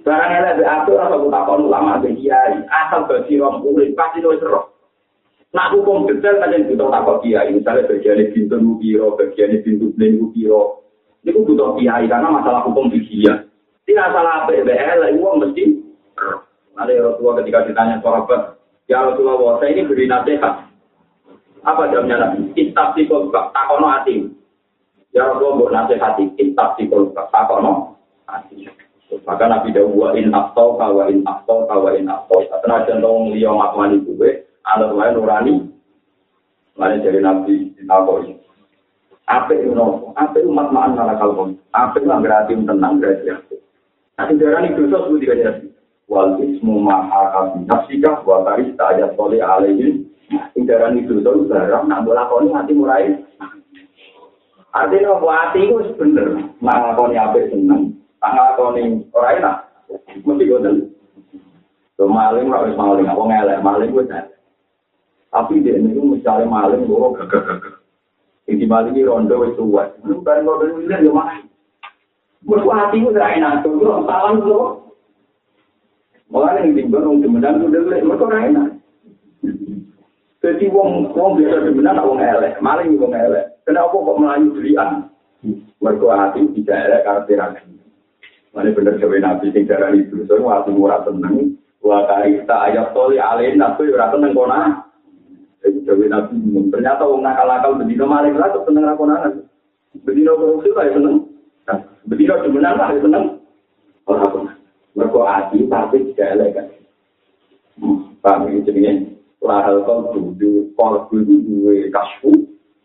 Barang elek diatur atau takon ulama kiai, asal bagi orang pasti lo serok. Nah hukum detail kan yang butuh takut kiai, misalnya bagian pintu biro, bagian pintu bling biro, itu butuh kiai karena masalah hukum fikih. Tidak salah PBL, uang mesti. Nanti Rasulullah ketika ditanya sahabat, ya Rasulullah, saya ini beri nasihat. Apa jawabnya Nabi? Istab si kolbak, takono hati. Ya Rasulullah, buat nasihati, istab si kolbak, takono hati. Maka Nabi Dawud, in aftau, kawa in aftau, kawa in aftau. Karena contoh liya matmani gue, anak lain nurani. Lain dari Nabi ditakoi. Apa itu nopo? Apa umat malah kalbon? Apa itu berarti tenang berarti apa? Nanti darah ini dosa tiga jadi. Wal ismu maha kabi nafsika wa taris ta'ayat soleh alaihin. Ini darah ini dosa barang nak bola koni hati murai. Artinya apa hati itu bener. Nak ngakoni apa seneng. Ngakoni orang enak. Mesti gue So maling, rawis maling. Apa ngelek maling gue Tapi dia ini misalnya maling, gue gagah-gagah. Ini maling ini rondo wis tua. Lu kan rondo ini dia mah. Bos hati gue ora enak tuh, lu salam lu. Mulane ning timbang wong demenan udah lek mergo ora enak. Jadi wong wong biasa demenan wong elek, maling wong elek. Kenapa kok melayu belian? Mergo hati tidak elek karakter Mana bener gawe nabi sing darani itu, so hati murah tenang. Wa karista ayat toli alena tuh ora tenang kona. Dewi Nabi Ternyata orang nakal-nakal bedino maling lah, terus seneng rakonan. Bedino korupsi lah, ya seneng. Bedino demenan lah, ya seneng. Orang pun. Mereka hati, tapi tidak elegan. Paham ini jadinya. Lahal kau dulu, kalau dulu dua kasfu,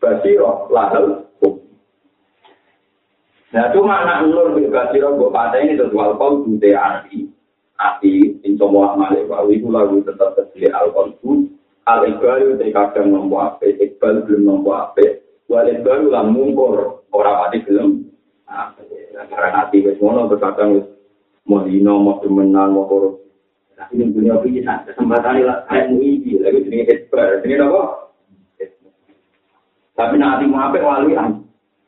basiro, lahal Nah, cuma anak nur basiro, gue pada ini terus wal kau dulu arti. Arti, insya malik, bahwa itu lagu tetap terjadi al-qalbu, al iqbal te kadang nompo ape iqbal belum nompo ape wal iqbal lan mungkur ora pati belum karena nanti wis ngono berkadang wis mau dino mau temenan mau korup tapi ini dunia bisa kesempatan lah kayak muiji lagi jenis iqbal jenis apa tapi nanti mau ape walian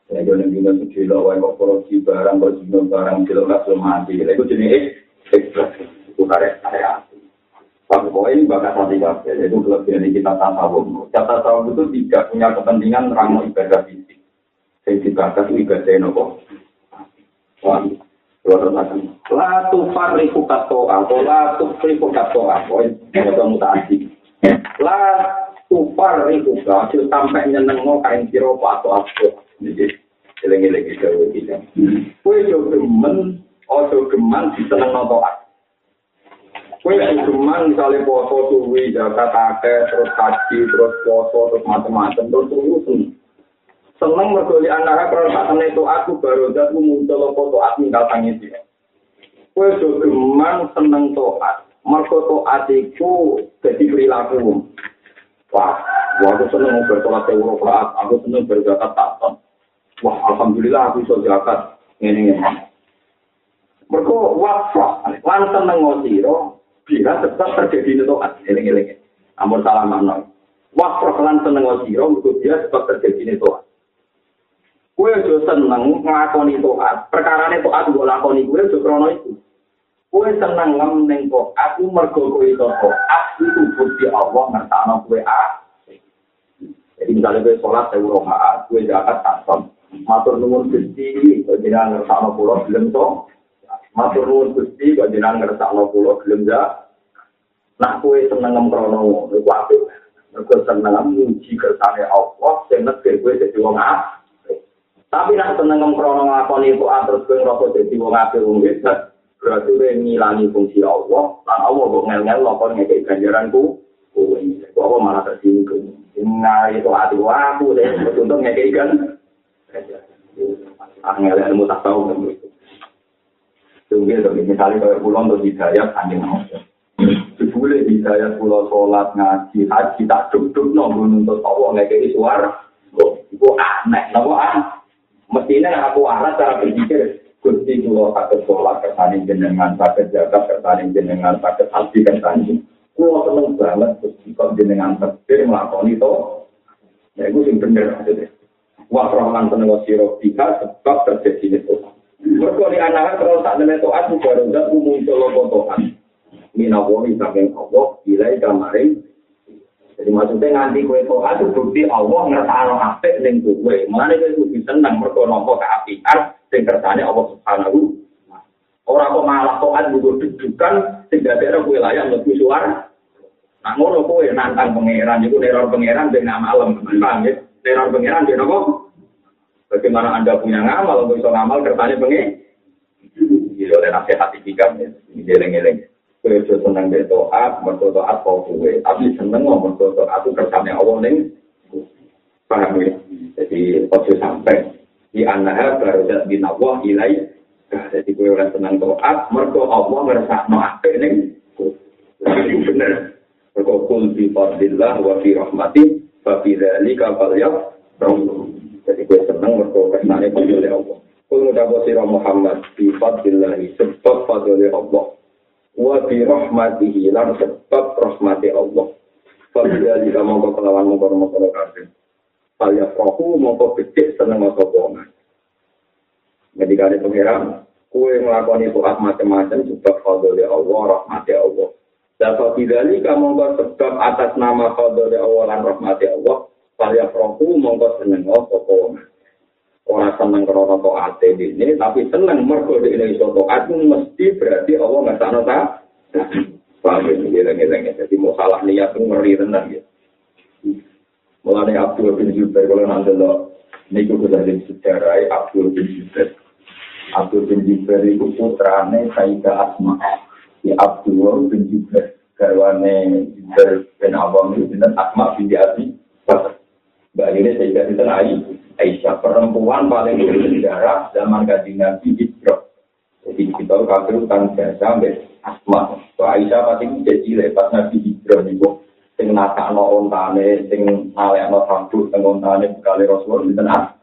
ya jangan dino sejilo wae mau korupsi barang berzino barang jilo kasih mati lagi jenis iqbal itu karek karek Pokoknya ini bakat hati kabel, itu kelebihan kita tasawuf. Kita tasawuf itu tidak punya kepentingan ramu ibadah fisik. Yang dibakas ibadah nopo. Wah, luar biasa. La tufariku katoa, atau la tufariku katoa, poin yang mutasi. La tufariku katoa, sampai nyenengno kain siro atau apa. Jadi, eling-eling jauh kita. Kue jauh gemen, ojo geman, diseneng notoat. Kue cuma misalnya poso suwi, jaga kakek, terus haji, terus poso, terus macam-macam, terus terus seneng mergoli kalau saat itu aku baru jatuh muncul foto at tinggal tangis dia. Kue cuman seneng toat, mergo toat itu jadi perilaku. Wah, aku seneng bertolat euro aku seneng berzakat takton. Wah, alhamdulillah aku bisa zakat ini ini. Mergo wafah, lan seneng ngosiro, bila tetap terjadi netoat eling-eling. Amun salah makna. Wah perkelan seneng sira mergo dia sebab terjadi netoat Kue aja seneng nglakoni toat. Perkara toat mbok lakoni kue aja krono itu. Kue seneng ngem ning mergo kowe itu toat itu bukti Allah ngertakno kue a. Jadi misalnya kue sholat saya uroha kue zakat takson matur nuwun gusti jenengan ngertakno pulau belum to Matur nuwun Gusti kok jenengan ngersakno kula gelem ya. Nak kowe seneng ngemprono iku apik. Mergo seneng muji kersane Allah sing nek kowe dadi wong apik. Tapi nak seneng ngemprono ngakoni iku terus kowe ngrasa dadi wong apik wong hebat. Berarti kowe ngilani fungsi Allah, lan Allah kok ngel-ngel kok ngekek ganjaranku. Kowe iki kok malah tersinggung. Nah, itu hati aku deh, untuk ngekek kan. Angel ilmu tak tahu kan Tunggu dong, misalnya kalau pulau untuk hidayat, anjing nama. Jebule hidayat pulau sholat, ngaji, haji, tak duduk, nunggu nuntut ngekei suara. Itu aneh, nopo aneh. Mestinya aku arah cara berpikir, Gusti kula sakit sholat kersane jenengan, sakit jaga kersane jenengan, sakit haji kersane. Kulo seneng banget Gusti kok jenengan takdir nglakoni to. Ya iku sing bener maksudnya. Wah, rohman seneng sira tiga sebab terjadi itu. Mergo di anak terus tak nene toat baru dak muncul lopotokan. Minawoni saking Allah, ilai kamarin Jadi maksudnya nganti kue toa itu bukti Allah ngertano apik ning kowe. Mulane kowe kudu seneng mergo nampa kaapian sing kersane Allah Subhanahu Ora kok malah toat butuh dudukan sing dadekno kowe layak mlebu suara. Nah ngono kowe nantang pangeran iku neror pangeran ben malam. Paham ya? Neror pangeran ben apa? Bagaimana Anda punya ngamal, kalau bisa ngamal kersane pengen? Iya, oleh nasihat tiga, ini geleng-geleng. Kue seneng be toat, mergo toat kau kue. Tapi seneng ngomong mergo toat itu kersane Allah ning. Paham ya? Jadi ojo sampai di baru jadi bin Allah ilai. Jadi kue orang seneng toat, mergo Allah ngersakno apik ning. Jadi bener. Mergo kul bi fadlillah wa fi rahmati fa fi dzalika falyaf. Jadi kue seneng mergo kersane oleh Allah. Kul ngudapo sira Muhammad bi fadlillah sebab fadlile Allah. wa bi rahmatihi lan sebab rahmati Allah. Fadila jika mongko kelawan mongko mongko kabeh. Saya rohu mongko becik seneng mongko bonga. Ketika ada pengiran, kue melakukan itu macam-macam sebab fadli Allah, rahmati Allah. Dapat bidali kamu sebab atas nama fadli Allah dan rahmati Allah. Saya rohu mongko seneng mongko bonga. ora seneng krana taat ini tapi seneng mergo dene iso taat mesti berarti Allah nggak sana ta? Paham ya ngeleng-ngeleng jadi mau salah niat itu ngeri tenan ya. Mulane Abdul bin Zubair kalau nanti lo niku sudah jadi sejarah Abdul bin Zubair. Abdul bin Zubair itu putrane Sayyidah Asma ya Abdul bin Zubair. Garwane Zubair bin Awam itu Asma bin Abi Mbak ini Sayyidah itu Aisyah perempuan paling bersejarah zaman kaji Nabi Hijrah. Jadi kita kafir kan biasa sampai asma. So Aisyah pasti jadi lepas Nabi nih bu. Sing nata no ontane, sing nalek no sabuk, sing ontane bekali Rasul di tengah.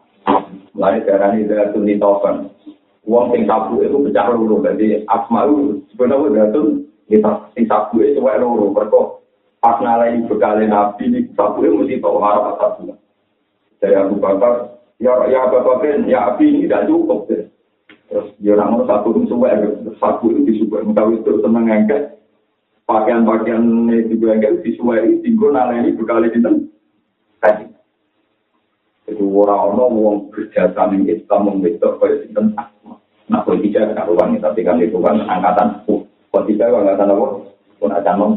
Mulai darah ini dari tunti token. Uang sing sabuk itu pecah lulu. Jadi asma itu sebenarnya dari kita sing sabuk itu wae lulu. Berkok pas nalek bekali Nabi ini sabuk itu mesti tahu harap sabuk. dari Abu Bakar, ya ya Abu Bakar, ya api ini tidak cukup deh. Terus dia orang satu itu suwe, satu itu disuwe, mengetahui itu seneng angkat, pakaian-pakaian itu juga angkat disuwe, tinggal nala ini berkali di tadi. Jadi orang-orang mau berjasa dengan Islam membentuk pada sinten asma. Nah, politika karuan tapi kan itu kan angkatan politika angkatan apa? Pun ada nom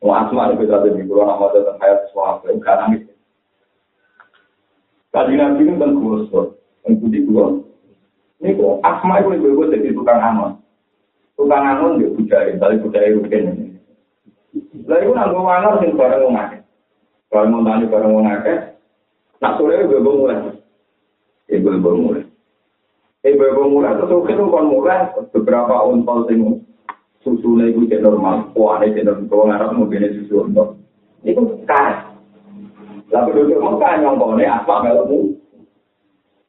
ya. Mau asma itu bisa jadi pulau nama datang hayat suatu, karena itu Tadi nabi ini kan gosok, kan putih gua. Ini kok asma itu lebih gue jadi tukang anon. Tukang anon dia budaya, tadi budaya rutin. Lalu itu nanggung anon sing bareng wong akeh. Bareng wong tani bareng wong akeh. Nak sore gue gue mulai. Gue gue mulai. Eh gue mulai. Terus itu kan mulai beberapa untol sing susunya itu normal. Wah ini normal. Kalau ngarap mobilnya susu untol. Itu karet. Lah penduduk Mekah nyongkone asma melemu.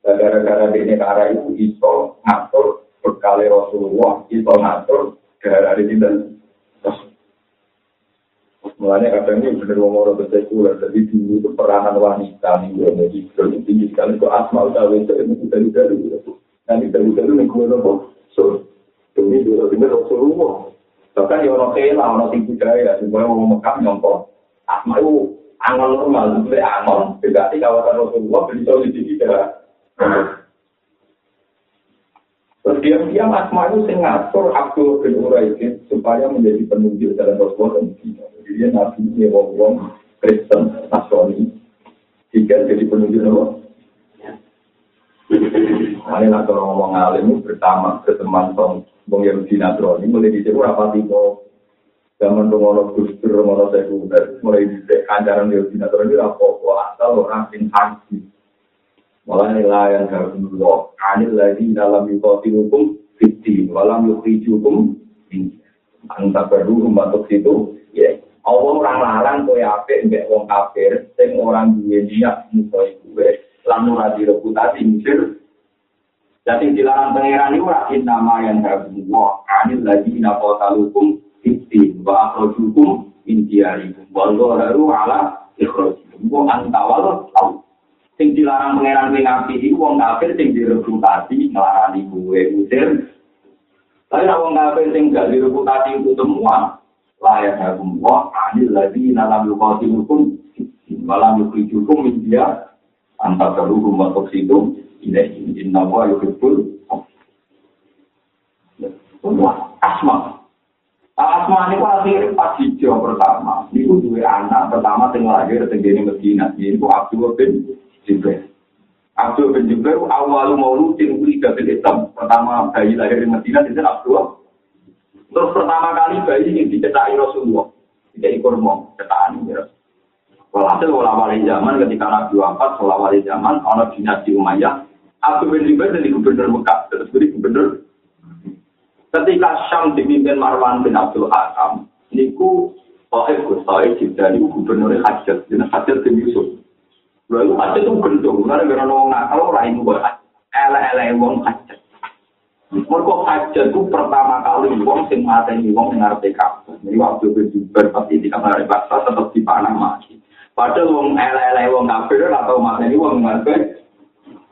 Gara-gara ini cara itu iso ngatur berkali Rasulullah, iso ngatur gara di sini. Mulanya kadang ini bener wong orang bersekuler, jadi dulu itu peranan wanita nih gue jadi itu tinggi sekali itu asma udah itu itu dari dari nanti dari dari nih gue nopo so demi dulu bener Rasulullah. Bahkan ya orang kela orang tinggi budaya, semuanya mau Mekah nyongkon asma itu angon normal, angon, tidak di kawasan Rasulullah, bisa di kita. Terus diam-diam Asma itu ngatur Abdul bin Uraidin supaya menjadi penunjuk dalam Rasulullah dan Medina. Jadi dia nabi ini wong Kristen, Nasrani, jika jadi penunjuk Allah. Ini nak orang ngomong alim bersama berteman tong Bung Yahudi Nasrani mulai dicek rapati kok zaman pengono gustur pengono sekunder mulai di kancaran di Yahudi Nasrani rapo asal orang sing haji. Malah nilai yang harus dulu anil lagi dalam yukoti hukum fiti walam yukti hukum anta perlu membantu situ ya Allah orang larang kowe apik mbek wong kafir sing orang duwe niat gue lan ora reputasi misir. Jadi dilarang pangeran itu rakin nama yang terbuat anil lagi napa talukum fiti wa akhrajukum min diyarikum wa dhaharu ala ikhrajikum wa antawal tau. Sing dilarang pangeran sing ngapi iku wong kafir sing direputasi nglarani kuwe usir. Tapi nek wong kafir sing gak direputasi itu semua layak wa anil lagi nalam yuqatilukum malam yukhrijukum min dia anta taruhum wa tuqsidum ilaihi. Inna wa yuhibbul asma. Asma ini ku akhir pas hijau pertama. Itu dua anak pertama yang lahir di Medina. Ini ku Abdul bin Jibril Abdul bin Jibril awal mauludin ulida bil Islam pertama bayi lahir di Medina itu Abdul. Terus pertama kali bayi ini dicetak Rasulullah. Tidak kurma cetakan ini Walhasil wali zaman ketika Nabi wafat, wali zaman, ono dinasti Umayyah, Abdul bin Zubair jadi gubernur Mekah, terus jadi gubernur. Ketika Syam dipimpin Marwan bin Abdul Hakam, niku Sohaib Gus Sohaib jadi gubernur Hajjat, jadi Hajjat bin Yusuf. Lalu Hajjat itu gendong, karena gara nong nakal orang itu buat ele-ele wong Hajjat. Mereka Hajjat itu pertama kali wong sing mateni wong sing ngarep Jadi waktu bin Zubair pasti di kamar bahasa tetap dipanah mati. Padahal wong ele-ele wong kafir atau mati ini wong ngarep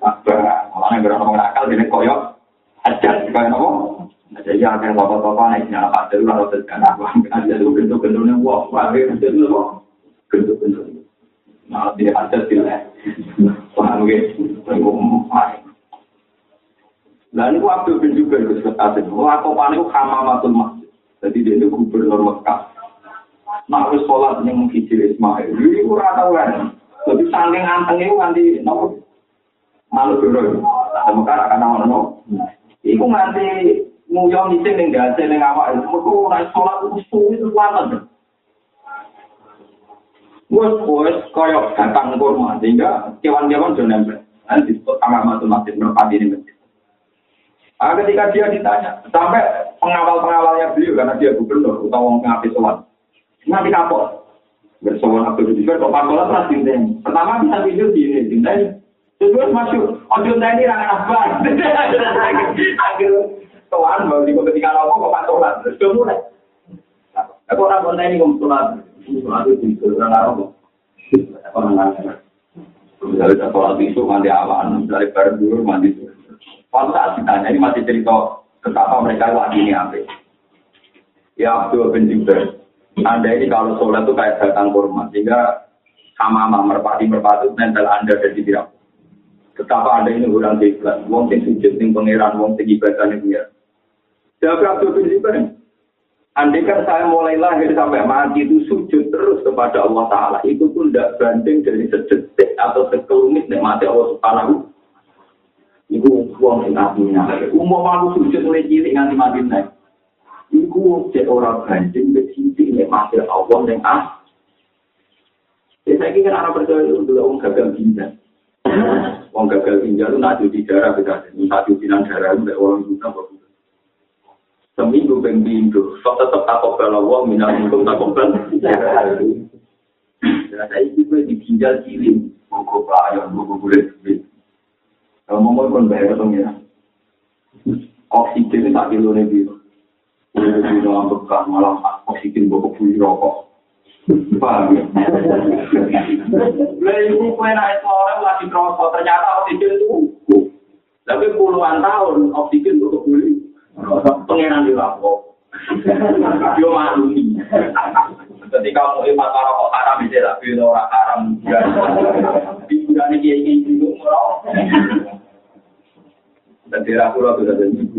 Malah yang orang nakal ini koyok ajar kayak apa? Jadi yang akan bapak-bapak naik nyala pada dulu atau terkena aku aja dulu bentuk-bentuknya wah, wah, bentuk dulu wah, bentuk-bentuk. Nah, dia ada sih lah. Paham gitu? Nah, ini waktu bin juga itu sekatnya. Wah, aku panik hamamatul masjid. Jadi dia itu gubernur Mekah. Nah, harus sholat yang menghijir Ismail. Ini kurang tahu kan. Jadi saking antengnya nanti nomor malu dulu. Muka akan nama. Iku nganti nguyong isi ning gase ning itu. Mereka naik sholat itu itu lantan. Wes wes koyok datang kurma sehingga kewan-kewan sudah nempel. Nanti disebut amamatul masjid merpati ini masjid. Nah, ketika dia ditanya, sampai pengawal-pengawalnya beliau, karena dia gubernur, atau orang ngapi sholat. Nanti kapok. Bersowan Abdul Jibir, kok pakola pernah Pertama bisa tidur di ini, ini. Terus masuk, ojo tadi rangan apa? Akhir tuan mau di ketika nopo kok patolan terus dia mulai. Aku orang pun ini ngomong sholat, sholat itu di rangan apa? Orang rangan. Dari sholat itu mandi awan, dari baru dulu mandi. Kalau saat ditanya ini masih cerita betapa mereka lagi ini apa? Ya Abdul bin Jubair. Anda ini kalau sholat itu kayak datang kurma, sehingga sama merpati merpati mental Anda jadi tidak Betapa ada ini orang ikhlas, wong sing sujud ning pangeran, wong sing ibadah. Jawab Abdul bin Zubair. Andai kan saya mulai lahir sampai mati itu sujud terus kepada Allah Ta'ala. Itu pun tidak banding dari sedetik atau sekelumit mati Allah Subhanahu Iku uang yang artinya. Umum aku sujud mulai cilik nganti mati. Iku cek orang banding besiti mati Allah yang ah. Ya saya kira anak percaya itu adalah orang gagal ginjal. Wong gagal ginjal itu nak cuci darah beda. Satu bilang darah itu orang itu tambah Seminggu peng pintu, sok tetap takut kalau wong minat itu takut kan. Ya saya itu di ginjal cilik, mongko pelayan, mongko boleh duit. Kalau mau mau bayar dong ya. Oksigen tak kilo nih Udah di dalam malah oksigen bawa beli rokok. Paham ya? Ibu kue naik orang lagi rokok ternyata oksigen itu Tapi puluhan tahun oksigen untuk beli. Pengenan di lapor. Dia maklumi. Ketika mau imat rokok haram itu lah, bila orang haram. Ibu dan kiai kiai itu. Dan di aku ibu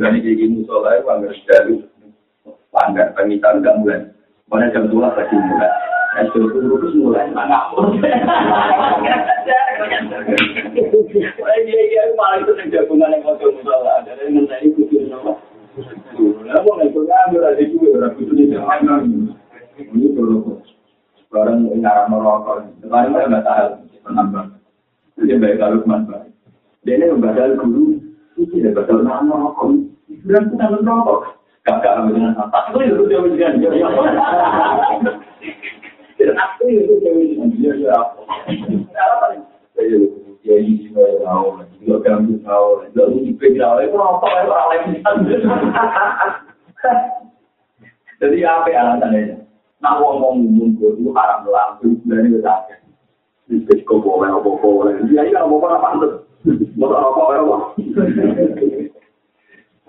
dan kiai kiai musola itu anggar sedari. Langgar pemitan gak mulai. Mana jam dua lagi mulai. Itu mulai mana? Iya iya malah itu yang mau musola. Jadi nanti itu apa? Nah, orang itu merokok. Saya nggak tahu baik kalau. Dia guru. Ini tidak batal nama merokok. Dan kita merokok. Ambil dengan apa? Itu itu dia bilang dia. Dan aku itu dia bilang dia dia apa? Apa nih? Ya ini viral itu rokok itu orang lain jadi apa alasannya nak wong wong mungkin itu haram lampu dan itu tak Bisnis kok boleh apa boleh dia ini apa apa apa mau apa apa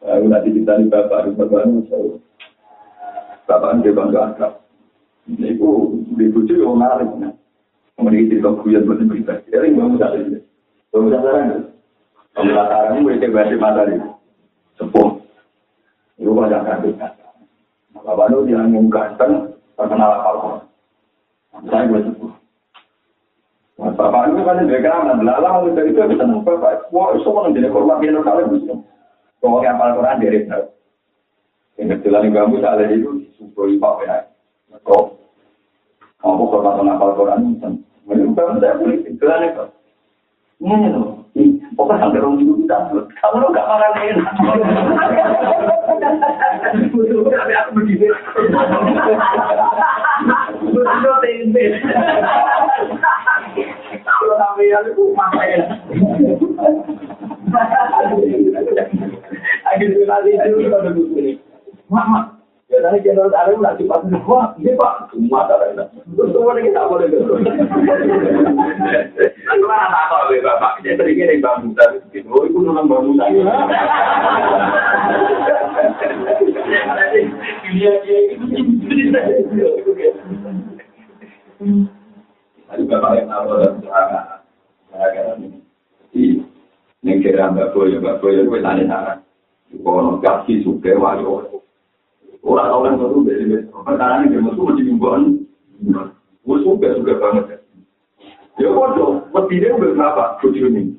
Aku nanti kita di bapak, bapak itu bapak dia bangga akrab. Ini di bucu yang menarik. Kemudian kita kuyan buat berita. Jadi bangun saat ini. Bangun saat ini. Bangun saat ini mereka bahasa matahari. Sepuh. Itu banyak kan kita. Bapak itu yang mengungkapkan terkenal apa Saya buat sepuh. Bapak itu kan dia kan belalang dari itu bisa bapak. Wah, semua yang jadi korban dia kalau bisa. Kalau yang paling Quran dari itu. Yang kebetulan yang kamu salah itu disumpah ipak ya. Kok kamu korban penapal Quran itu. Menurut saya boleh kebetulan itu. Ini loh. Pokoknya sampai orang itu kita. Kamu gak marah enak. Tapi aku begini. Betul tempe. Kalau sampai yang itu masa ya. Akhirnya nanti itu pada begini. Mama, ya tadi jenderal Arif lagi pas wah, ini pak, semua tak ada. Terus mana kita boleh gitu. Aku mana tak tahu ya bapak, dia teringat dari Musa gitu. Oh, itu nonton bang Musa. Dia dia itu Tadi bapak yang tahu dan serangga, serangga ini. Ini kira mbak Boyo, mbak Boyo itu tanya-tanya. Kalau kasih suka wajo, orang tahu kan baru dari perkara ini dia masuk masih mingguan, gue suka suka banget ya. Ya wajo, lebih dia berapa tujuh ini?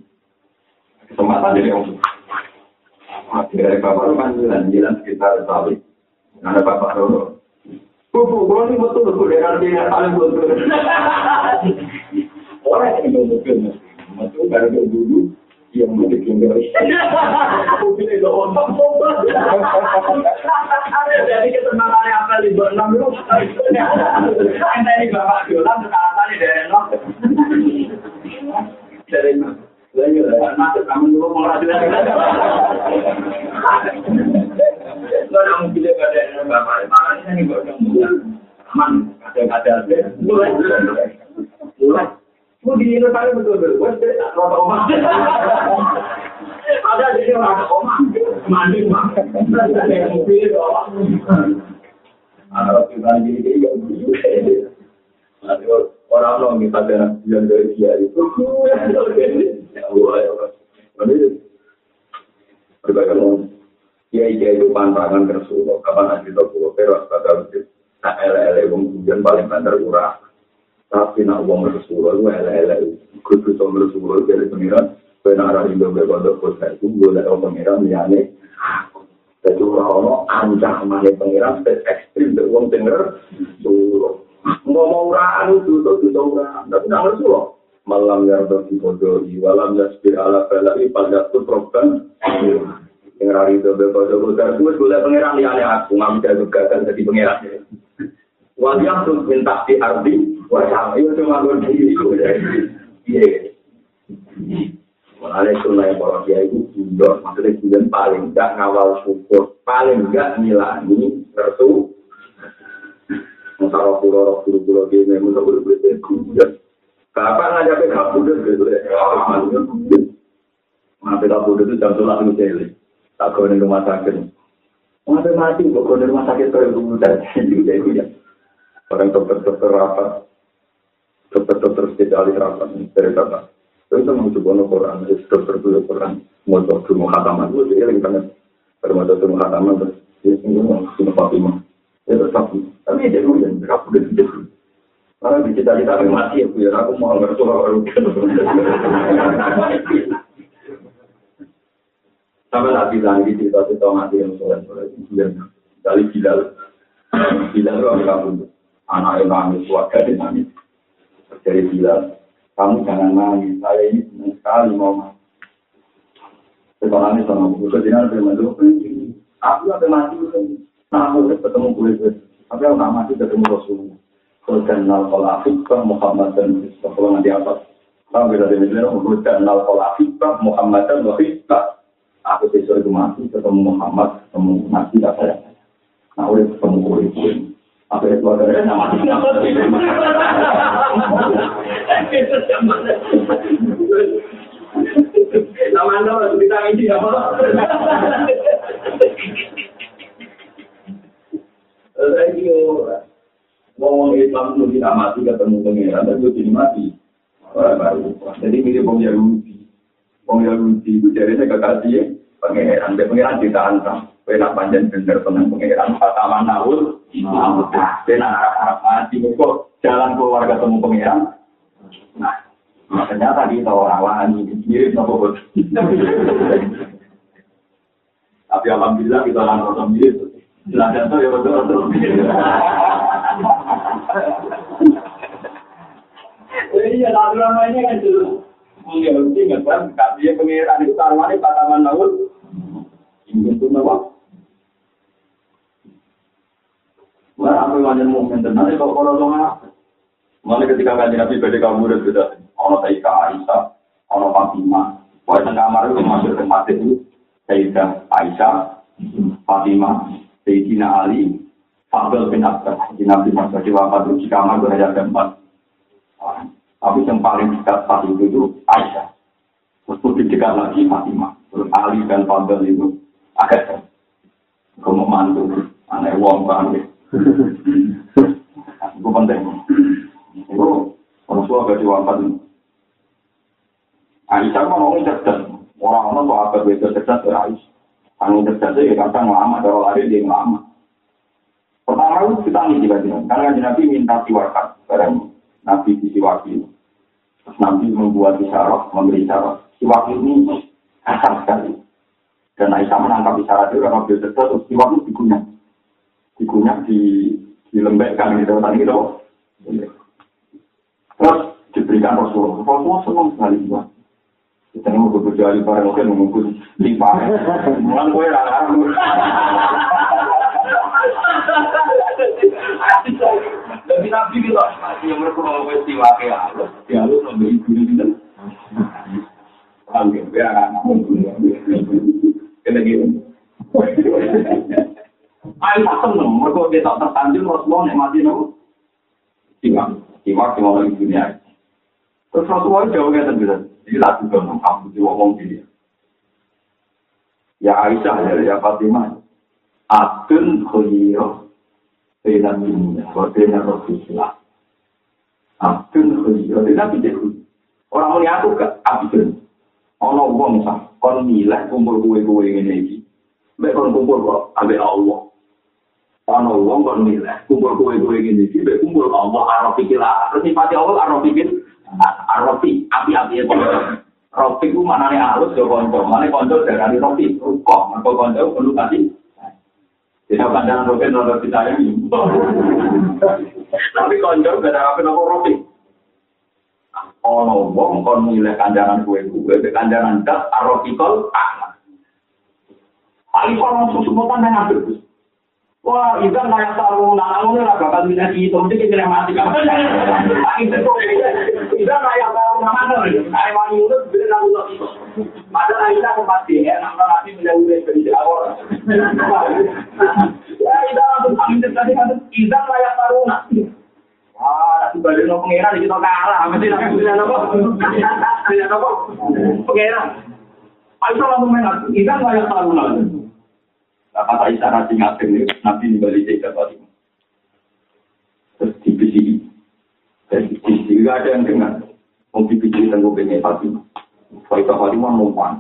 Kesempatan jadi orang suka. Akhirnya bapak itu kan jalan jalan sekitar Bali. Ada bapak Rono. Buku, gue ini betul betul dengan dia paling betul. Orang yang betul betul, masuk baru dulu yang mau bikin dari jadi kesenangan apa di berenang lu anda ini bapak jualan sekarang tadi dari no dari lah masuk kamu dulu mau lagi lagi lo nak mungkin dia ada bapak malah ini udah aman ada ada mulai mulai Mau di Indonesia betul betul, wes deh tak rata omah. Ada jadi orang omah, mandi mah, ada yang mobil omah. Ada kita jadi jadi gak begitu. Nanti orang orang kita ada yang dari dia itu, ya Allah ya Allah. Berbagai orang. Ya iya itu pantangan tersuruh, kapan nanti tak pulau teras pada waktu. Nah, ele-ele, kemudian paling banter kurang. Tapi nak uang Rasulullah itu elek-elek. Kudu sama Rasulullah dari pengiran. Benar arah Indo berkodok kota itu gue dari pengiran liane. Jadi orang-orang ancaman pengiran spes ekstrim dari uang denger Rasulullah ngomong ranu itu itu itu orang tapi nak Rasulullah malam yang berkodok walam yasbir ala balai pada tuh program. Yang hari itu berkodok itu gue pengiran liane aku. Juga kan jadi pengiran. Wajah tuh minta di arti, cuma gue di itu ya. Iya. Mulai sunnah yang para dia itu bundor, maksudnya bulan paling enggak ngawal syukur, paling enggak nilani resu. Masalah pulau pulau pulau dia memang tak boleh boleh kuda. Kapan ngajak ke kabudan gitu ya? Mati kabudan itu jam sholat itu celi. Tak kau di rumah sakit. Mati mati, kok di rumah sakit kau yang kemudian jadi ya. orang dokter-dokter rapat, dokter-dokter spesialis rapat dari kata. Itu sama coba Quran, dokter dulu Quran, mau dokter mau khataman, itu dia yang banget. Mau dokter mau khataman, terus dia tinggal mau sunnah Fatimah. Ya tetap, tapi dia dulu yang berapa udah dulu. Karena di cita-cita yang mati, aku ya aku mau ngerti orang baru. Sama bisa lagi cerita-cerita mati yang soleh-soleh. Dari Bilal. Bilal itu orang kamu. Anak yang nangis, keluarga yang nangis. Dari Bilal. Kamu jangan nangis. Saya ini senang sekali mau mati. Sama buku. Kejinan bermandu. Aku ada mati. Nah, aku ketemu gue. Tapi aku gak mati ketemu Rasulullah. Kalau kolafik Muhammad dan Kalau nanti apa? Kalau beda dari Kalau kolafik Muhammad dan Wahid aku besok itu mati ketemu Muhammad ketemu Nabi tak saya nah oleh ketemu pun apa itu ada nama anda harus kita ini apa lagi ngomong Islam itu tidak mati ketemu pengiran dan itu jadi mati orang baru jadi mirip orang Yahudi Wong Yahudi itu jadi saya kekasih pangeran, dia pangeran Kena panjang bener tenang pengeran. Taman Naul, hmm. nah, dan harap-harap mati. Kok jalan keluar ketemu pengeran? Nah, makanya tadi tahu rawan ini mirip apa bos. Tapi alhamdulillah kita langsung rasa mirip. Ladan tuh ya betul betul. Oh, iya, lalu namanya kan jelas. Mungkin nggak paham, kak dia pengiran itu taruhannya pataman laut. Ingin tuh nawa. Apa yang ada mungkin tenang itu kalau orang Mana ketika kaji nabi pada kamu udah sudah ono Sayyidah Aisyah, ono Fatimah, wah tengah kamar itu masuk ke mati itu Sayyidah Aisyah, Fatimah, Sayyidina Ali, Fadl bin Abbas, di Nabi masa diwafat di kamar berada empat. Tapi yang paling dekat saat itu itu Aisyah. Terus lebih dekat lagi Fatimah. Terus Ali dan Fadl itu agak Kamu mantu, aneh wong kan. Itu penting. Itu Rasulullah gak diwafat. Aisyah kan orang cerdas. Orang-orang tuh apa beda cerdas dari Aisyah. Kami cerdas ya kadang lama, kalau lari dia lama. Pertama itu kita ngisi Karena Nabi minta siwakan barang Nabi di Siwaki. Terus Nabi membuat isyarat, memberi isyarat. Siwaki ini kasar sekali. Dan Aisyah menangkap isyarat itu karena beliau cerdas, terus Siwaki digunyah. Digunyah di dilembekkan gitu, tadi gitu. Terus diberikan Rasulullah. Rasulullah senang sekali juga. Kita mau bekerja di barang mungkin mengumpul lima. Mulan kue. Jadi nabi gitu, yang mereka mau peristiwa kayak halus, ya halus memberi ibu ini gitu. Ya? Biar anak Kena gitu. Aisyah seneng, mereka dia tak tersanjung Rasulullah yang mati nopo. Simak, simak di mana dunia. Terus Rasulullah jauh kayak terbiasa. Jadi lagu dong, kamu ngomong gini. Ya Aisyah, ya, ya Fatimah. Adun khuyiro Bina dunia, bina Rasulullah. Abdul khuyro, tidak bisa Orang ini aku gak abdul. Ono wong sah, kon milah kumpul kue-kue ini. Mbak kon kumpul kok, ambil Allah. Ono wong kon milah kumpul kue-kue ini iki, mbak kumpul Allah, arafi kila. Terus nipati Allah, arafi kila. Arafi, api-api ya. Rofi ku mana nih halus ya konco, mana konco dari Rofi, kok, mereka konco perlu kasih tidak pandangan rokin atau disayangi. Tapi konjol gak ada apa-apa roti. Ono wong kon milih kandangan kue kue, be kandangan das arokikol anak. Ali kalau langsung semua tanda ngambil. Wah, ikan naya tahu nangangun ya, lah bakal minat itu, mesti kita mati. Ikan naya tahu nangangun, naya wangi mulut bila nangu itu. Gitu? Kan kan? kan? Padahal kita kemati, ya, nambah nanti bila udah beri jawab. Ya, ikan langsung kami tadi kan, ikan naya tahu nak. Wah, tapi balik no pengeran kita kalah, mesti nanti bila nopo, bila nopo, pengeran. Ayo langsung main, ikan naya tahu apa tak bisa nanti ngadeng nih, nanti kembali tiga kalau Terus dibisiki. Terus dibisiki, gak ada yang dengar. Mau PC dan gue pengen Fatimah. Fatimah di mana numpang.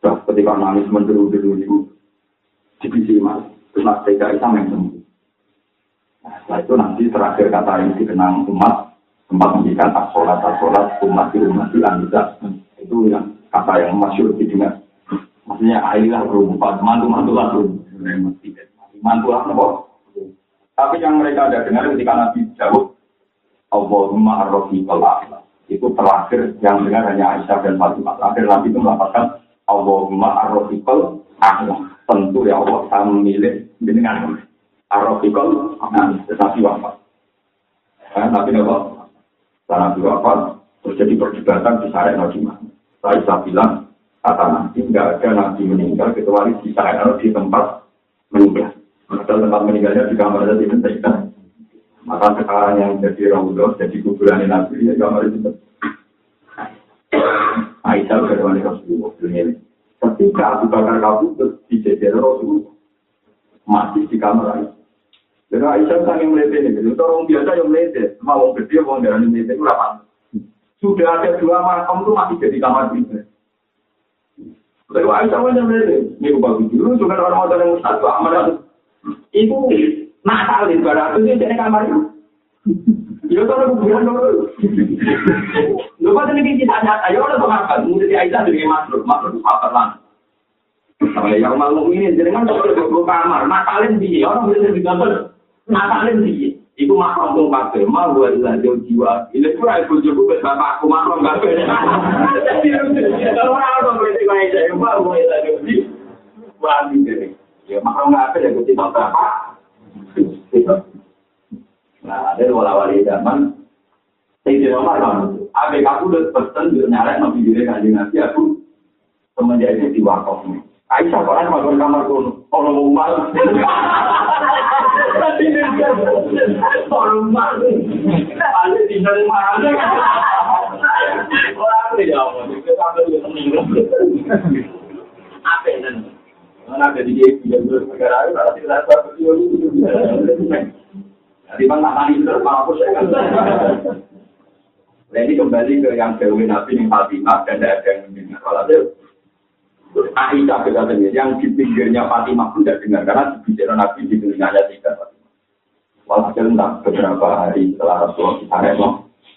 Terus ketika nangis menderu-deru itu, dibisiki mas. Terus nanti Isa yang sembuh. Nah, setelah itu nanti terakhir kata yang dikenang umat, tempat menjadi tak sholat, sholat, umat, rumah umat, umat, itu yang kata yang masyur didengar. Maksudnya ayolah berumpat, mantu-mantulah berumpat. Mantulah nopo. Tapi yang mereka ada dengar ketika Nabi jauh, Allahumma ar-rafiqal. Itu terakhir yang dengar hanya Aisyah dan Fatimah. Terakhir Nabi itu melaporkan Allahumma ar-rafiqal. Tentu ya Allah, kamu milik dengan Ar-rafiqal. Tetapi wafat. Tapi nopo. Karena wafat, terjadi perdebatan di sana di mana. Aisyah bilang, kata Nabi, tidak ada Nabi meninggal kecuali di Sarek di tempat meninggal. Padahal tempat meninggalnya di kamar jadi penting. Maka sekarang yang jadi Raudhah, jadi kuburan Nabi, ya kamar itu. Aisyah berwani Rasulullah ini. Ketika Abu Bakar kabur di jajar Rasulullah, masih di kamar Aisyah. Dan Aisyah saking melihat ini, jadi orang biasa yang melihat, mau gede, mau darah melihat itu apa? Sudah ada dua makam itu masih jadi kamar pribadi. Lalu yang melihat, ini bagus dulu, juga orang-orang yang satu amal Ibu nakal di barat itu jadi kamar itu. Ya kalau kuburan dulu. Lu pada nih kita nyata, ya udah makan. Mungkin di Aisyah jadi masuk, masuk apa lah. Sama yang malu ini, jadi kan kalau di kamar, nakalin dia, orang bisa di gambar, nakalin dia. Iku makrom tuh pakai, mau buat jauh jiwa. Ini pun aku juga bapak aku makrom gak beda. Kalau orang orang berarti Aisyah, mau buat jauh jiwa. Ya makro nggak ada ya kita berapa? Nah, ada wala wali zaman. Saya di rumah kan. Abe aku udah pesen di nyara nabi diri kanjeng nabi aku semenjak itu di. Aisyah kok ada kamar tuh, orang mau malu. Apa ada malah. Nah ini kembali ke yang Dewi Nabi yang Fatimah dan ada yang mendengar kalau itu Aisyah berkatanya, yang di pinggirnya Fatimah pun tidak dengar karena di pinggirnya Nabi di telinganya tidak Fatimah. Walhasil entah beberapa hari setelah Rasulullah kita remo,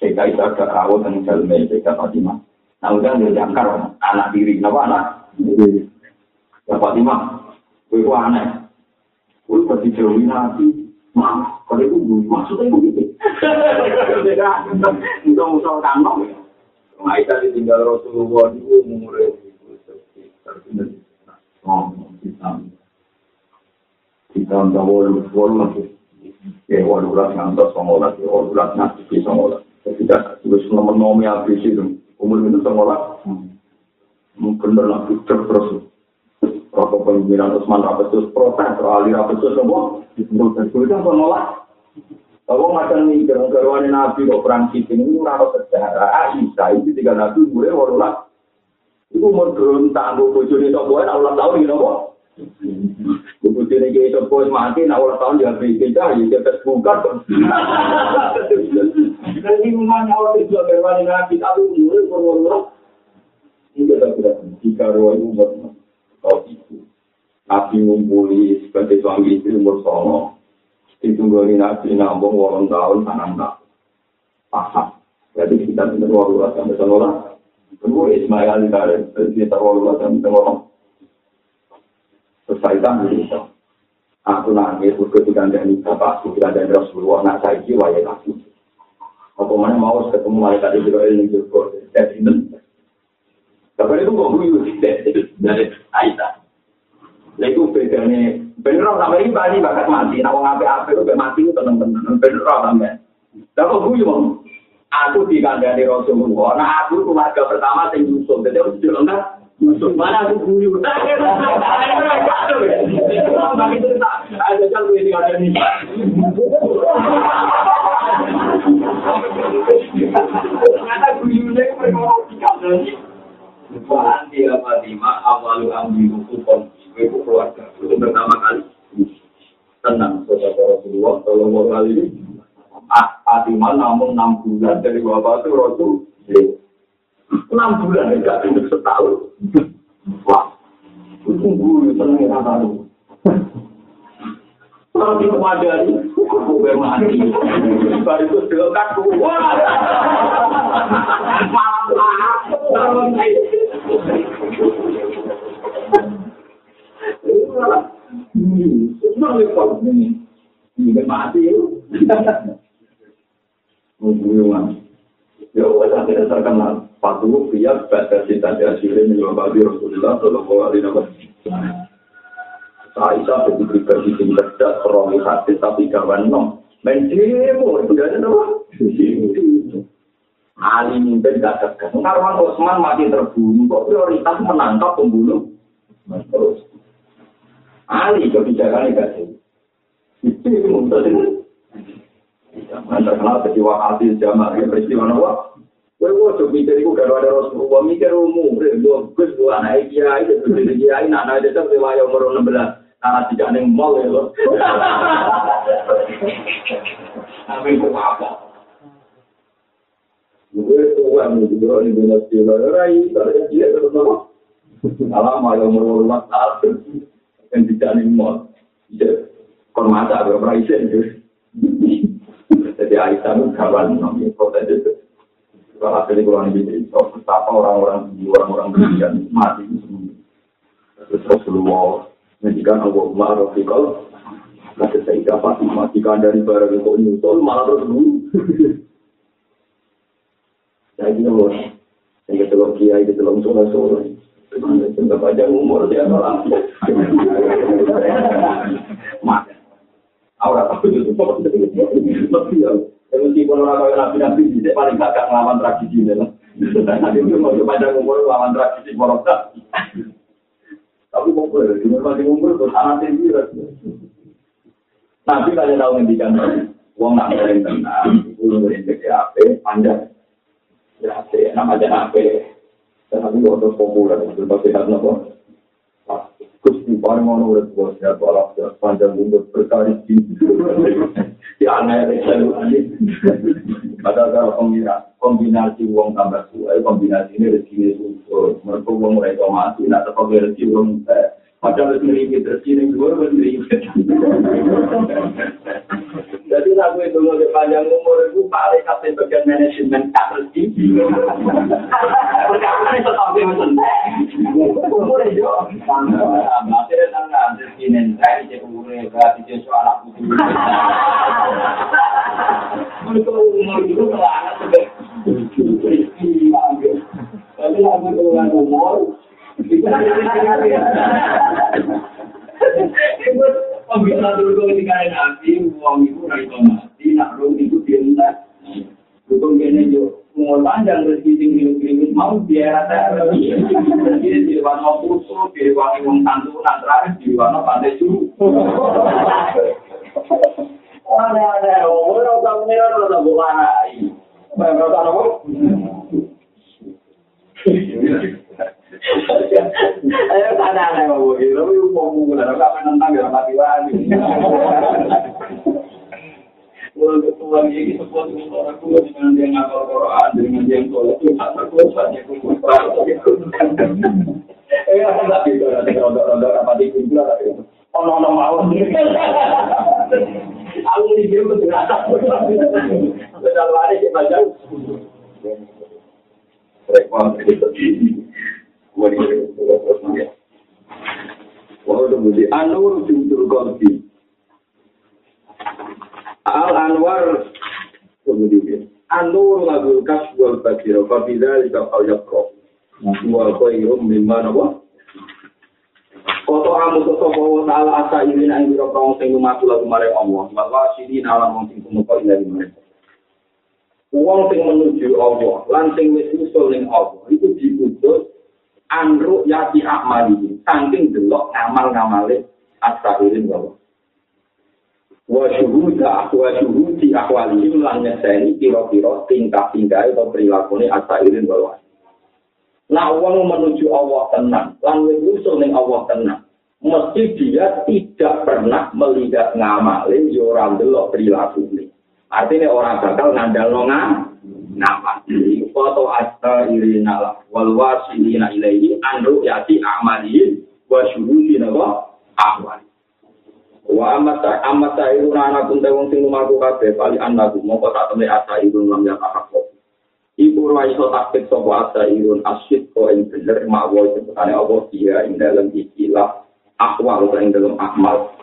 Sehingga itu ada rawat dan jalme Sehingga Fatimah. Nah udah dia jangkar anak diri, kenapa anak? Ya Fatimah, gue itu aneh. Gue pasti jauh nabi. Mah, kalau itu gue maksudnya begitu. Musuh-musuh kantong. Aisyah ditinggal Rasulullah Oh, kita kita kalau macam ini garwan Nabi kok perang Sitin ini raro sejarah Aisyah itu tiga Nabi gue warulah itu mau turun tangguh bujur itu buat Allah tahu ini nopo Bujur ini kita bos mati, nah Allah tahu dia berbeda, ya kita buka. Jadi rumahnya Allah itu garwan Nabi tapi gue warulah ini kita tidak jika roh itu kau itu. Nabi ngumpuli sebagai suami istri umur sono. Ditunggu Nabi nambung walang tahun enam tahun. Pasang. Jadi kita tidak lah sampai sekolah. Tunggu Ismail dari kita walu lah sampai sekolah. Selesai kan itu. Aku nangis ketika ada ini bapak, ketika ada Rasulullah, anak saya jiwa ya lagi. Apa mana mau ketemu malaikat Israel yang juga dari ini. Tapi itu kok guyu dari Aisyah. Lha iku bedane bener sampe iki bali bakat mati, nek wong apik-apik kok mati tenang-tenang, bener ora sampe. Lah kok guyu wong Aku dikandani Rasulullah. Nah aku keluarga pertama yang Yusuf. Jadi aku sudah lengkap. Yusuf mana aku guyu. Ternyata guyunya perkara dikandani. Wanti Fatimah ya, ambil buku hukum ibu keluarga. Itu pertama kali. Tenang, saudara Rasulullah, tolong kali Ah, Atiman namun 6 bulan dari Bapak itu Rasul. 6 bulan enggak gak setahun. Wah, itu guru yang senang yang Kalau di kepada ini, aku bermati. Sebab itu sudah. Wah, malam-malam. Ini, ini, ini, ini, ini, ini, Mungkin Ya Allah, akhirnya terkenal. Patuh biar pada cita di hasilnya menyebabkan Rasulullah Shallallahu Alaihi Wasallam. Aisyah begitu pribadi sing cerdas, romi hati tapi kawan nom. Menjemu itu dari apa? Ali mimpin gak tegas. Karwan Osman mati terbunuh, kok prioritas menangkap pembunuh? Terus. Ali kebijakannya gak sih? Itu yang terkenal peristiwa hati zaman ya peristiwa apa? Gue gue coba mikir itu kalau ada Rasulullah mikir umum, gue gue gue anak kiai itu jadi kiai, anak anak itu riwayat umur enam belas, anak tidak neng mall ya lo. Tapi gue apa? Gue tua nih, gue ini benar sih, rai, kalau dia terus apa? Alam ayam umur lima tahun, yang tidak neng mall, kon mata berapa isen Jadi Aisyah itu kawan nabi kota itu. Kalau hasil kurang lebih itu, betapa orang-orang orang-orang berikan mati itu semua. Terus Rasulullah menjadikan Allah Ma'arafikal Kata Sayyidah Fatimah, jika dari barang kau nyusul, malah terus dulu. Saya ini loh, yang ketelur kiai, ketelur sore-sore. Tentang panjang umur, dia malah. Aura tahu itu lebih ya. Meskipun orang kaya nabi-nabi bisa paling gak ngelawan tradisi ini lah. Nanti itu mau panjang umur lawan tradisi morokta. Tapi mau boleh, di masih umur terus anak tinggi Nabi kalian tahu ngendikan Wong nak ngering tenang, itu ngering PDAP, panjang. Ya, nama aja nape. Tapi waktu populer, itu pasti harus nopo. Gusti ono urip bos ya ya panjang umur berkali kali. Ya aneh selalu. Ada kalau kombinasi uang tambah tua, kombinasi ini rezeki itu mereka uang mereka mati, nak tetap rezeki uang Padahal ringgit rezeki dua ringgit. Jadi lagu itu mau panjang umur itu paling kasih bagian manajemen tak rezeki. Perkara itu tapi macam umur itu. Mati dan tangan rezeki nentai di umur berarti dia soal aku. Mereka umur itu melangat sebagai rezeki. Tapi lagu itu umur Pembina dulu ketika nabi, uang itu raih mati, nak rong itu dientak. Hukum gini jo, umur panjang rezeki tinggi tinggi mau biar ada jadi di mana putu, di mana uang tantu, nak terakhir di mana pandai cu. Ada-ada, umur orang punya orang bukan ai. Bapak tahu? Ayo tanah nih mau gitu, tapi mau mau nggak ada menentang ya mati lagi. Kalau ketua ini sebuah orang tua dengan dia ngapal Quran, dengan dia yang itu tak terkuatnya kumpul Eh, ada gitu, ada ronda-ronda apa di kumpul ada gitu. Oh, no, no, mau. Aku di sini tuh terasa. Benar lari kita jauh. Rekon itu Anur jumtul kolbi. Al Anwar kemudian Anur lagu kasbul bakiro kabila jika kau yakro. Wa khairum mimma nawa. Koto amu koto bawa ta'ala asa ini na ingiro kong sing lumatu lagu mare Allah. Wa sini nalam wong sing kumuko inari mereka. Uang sing menuju Allah, lan sing wis usul ning Allah, itu diutus anruk yati akmali saking delok ngamal-ngamale asairin bahwa wa syuhuda wa syuhudi akwali lan nyeseni kira-kira tingkah-tingkah atau perilaku ini asairin bahwa nah uang menuju Allah tenang lan usul ning Allah tenang mesti dia tidak pernah melihat ngamale yo ora delok perilaku ini artinya orang bakal ngandal nongan nama foto asta irina lah wal wasilina ilaihi anru yati amalihin wa syuhudina wa wa amata amata iruna anak pun tewong sing lumaku kabeh pali anaku mongko tak temui asa irun lam ya tahakko Iku ra iso taktik sapa asa irun asyid ko ing bener mawa sebutane Allah dia ing dalam ikilah akwal ing dalam akmal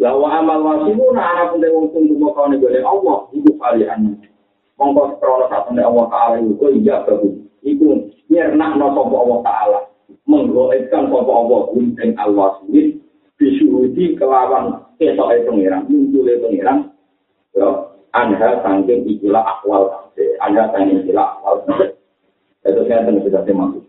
Lawa amal wasimu na anak pun wong tunggu mau kau nih Allah, ibu kalian. Mongko krono satu nih Allah Taala itu iya bagus. Iku nyernak no sopo Allah Taala, menggoetkan sopo Allah ing Allah Disuruhi kelawan kesok itu pengiran, muncul itu pengiran. Ya, anda sangking ikilah akwal, anda sangking ikilah akwal. Itu saya tentu sudah termasuk.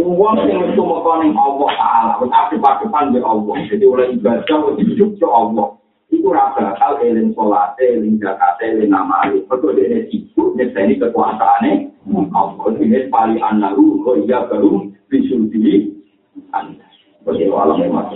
Uang yang itu mengkoning Allah Ta'ala, wis aktif-aktifan di Allah. Jadi oleh ibadah, wis hidup ke Allah. Itu rasa bakal eling sholat, eling zakat, eling namali. Betul dia sibuk, nyeseni kekuasaannya. Allah ini paling anaru, kok iya baru, bisul di 我电话了没嘛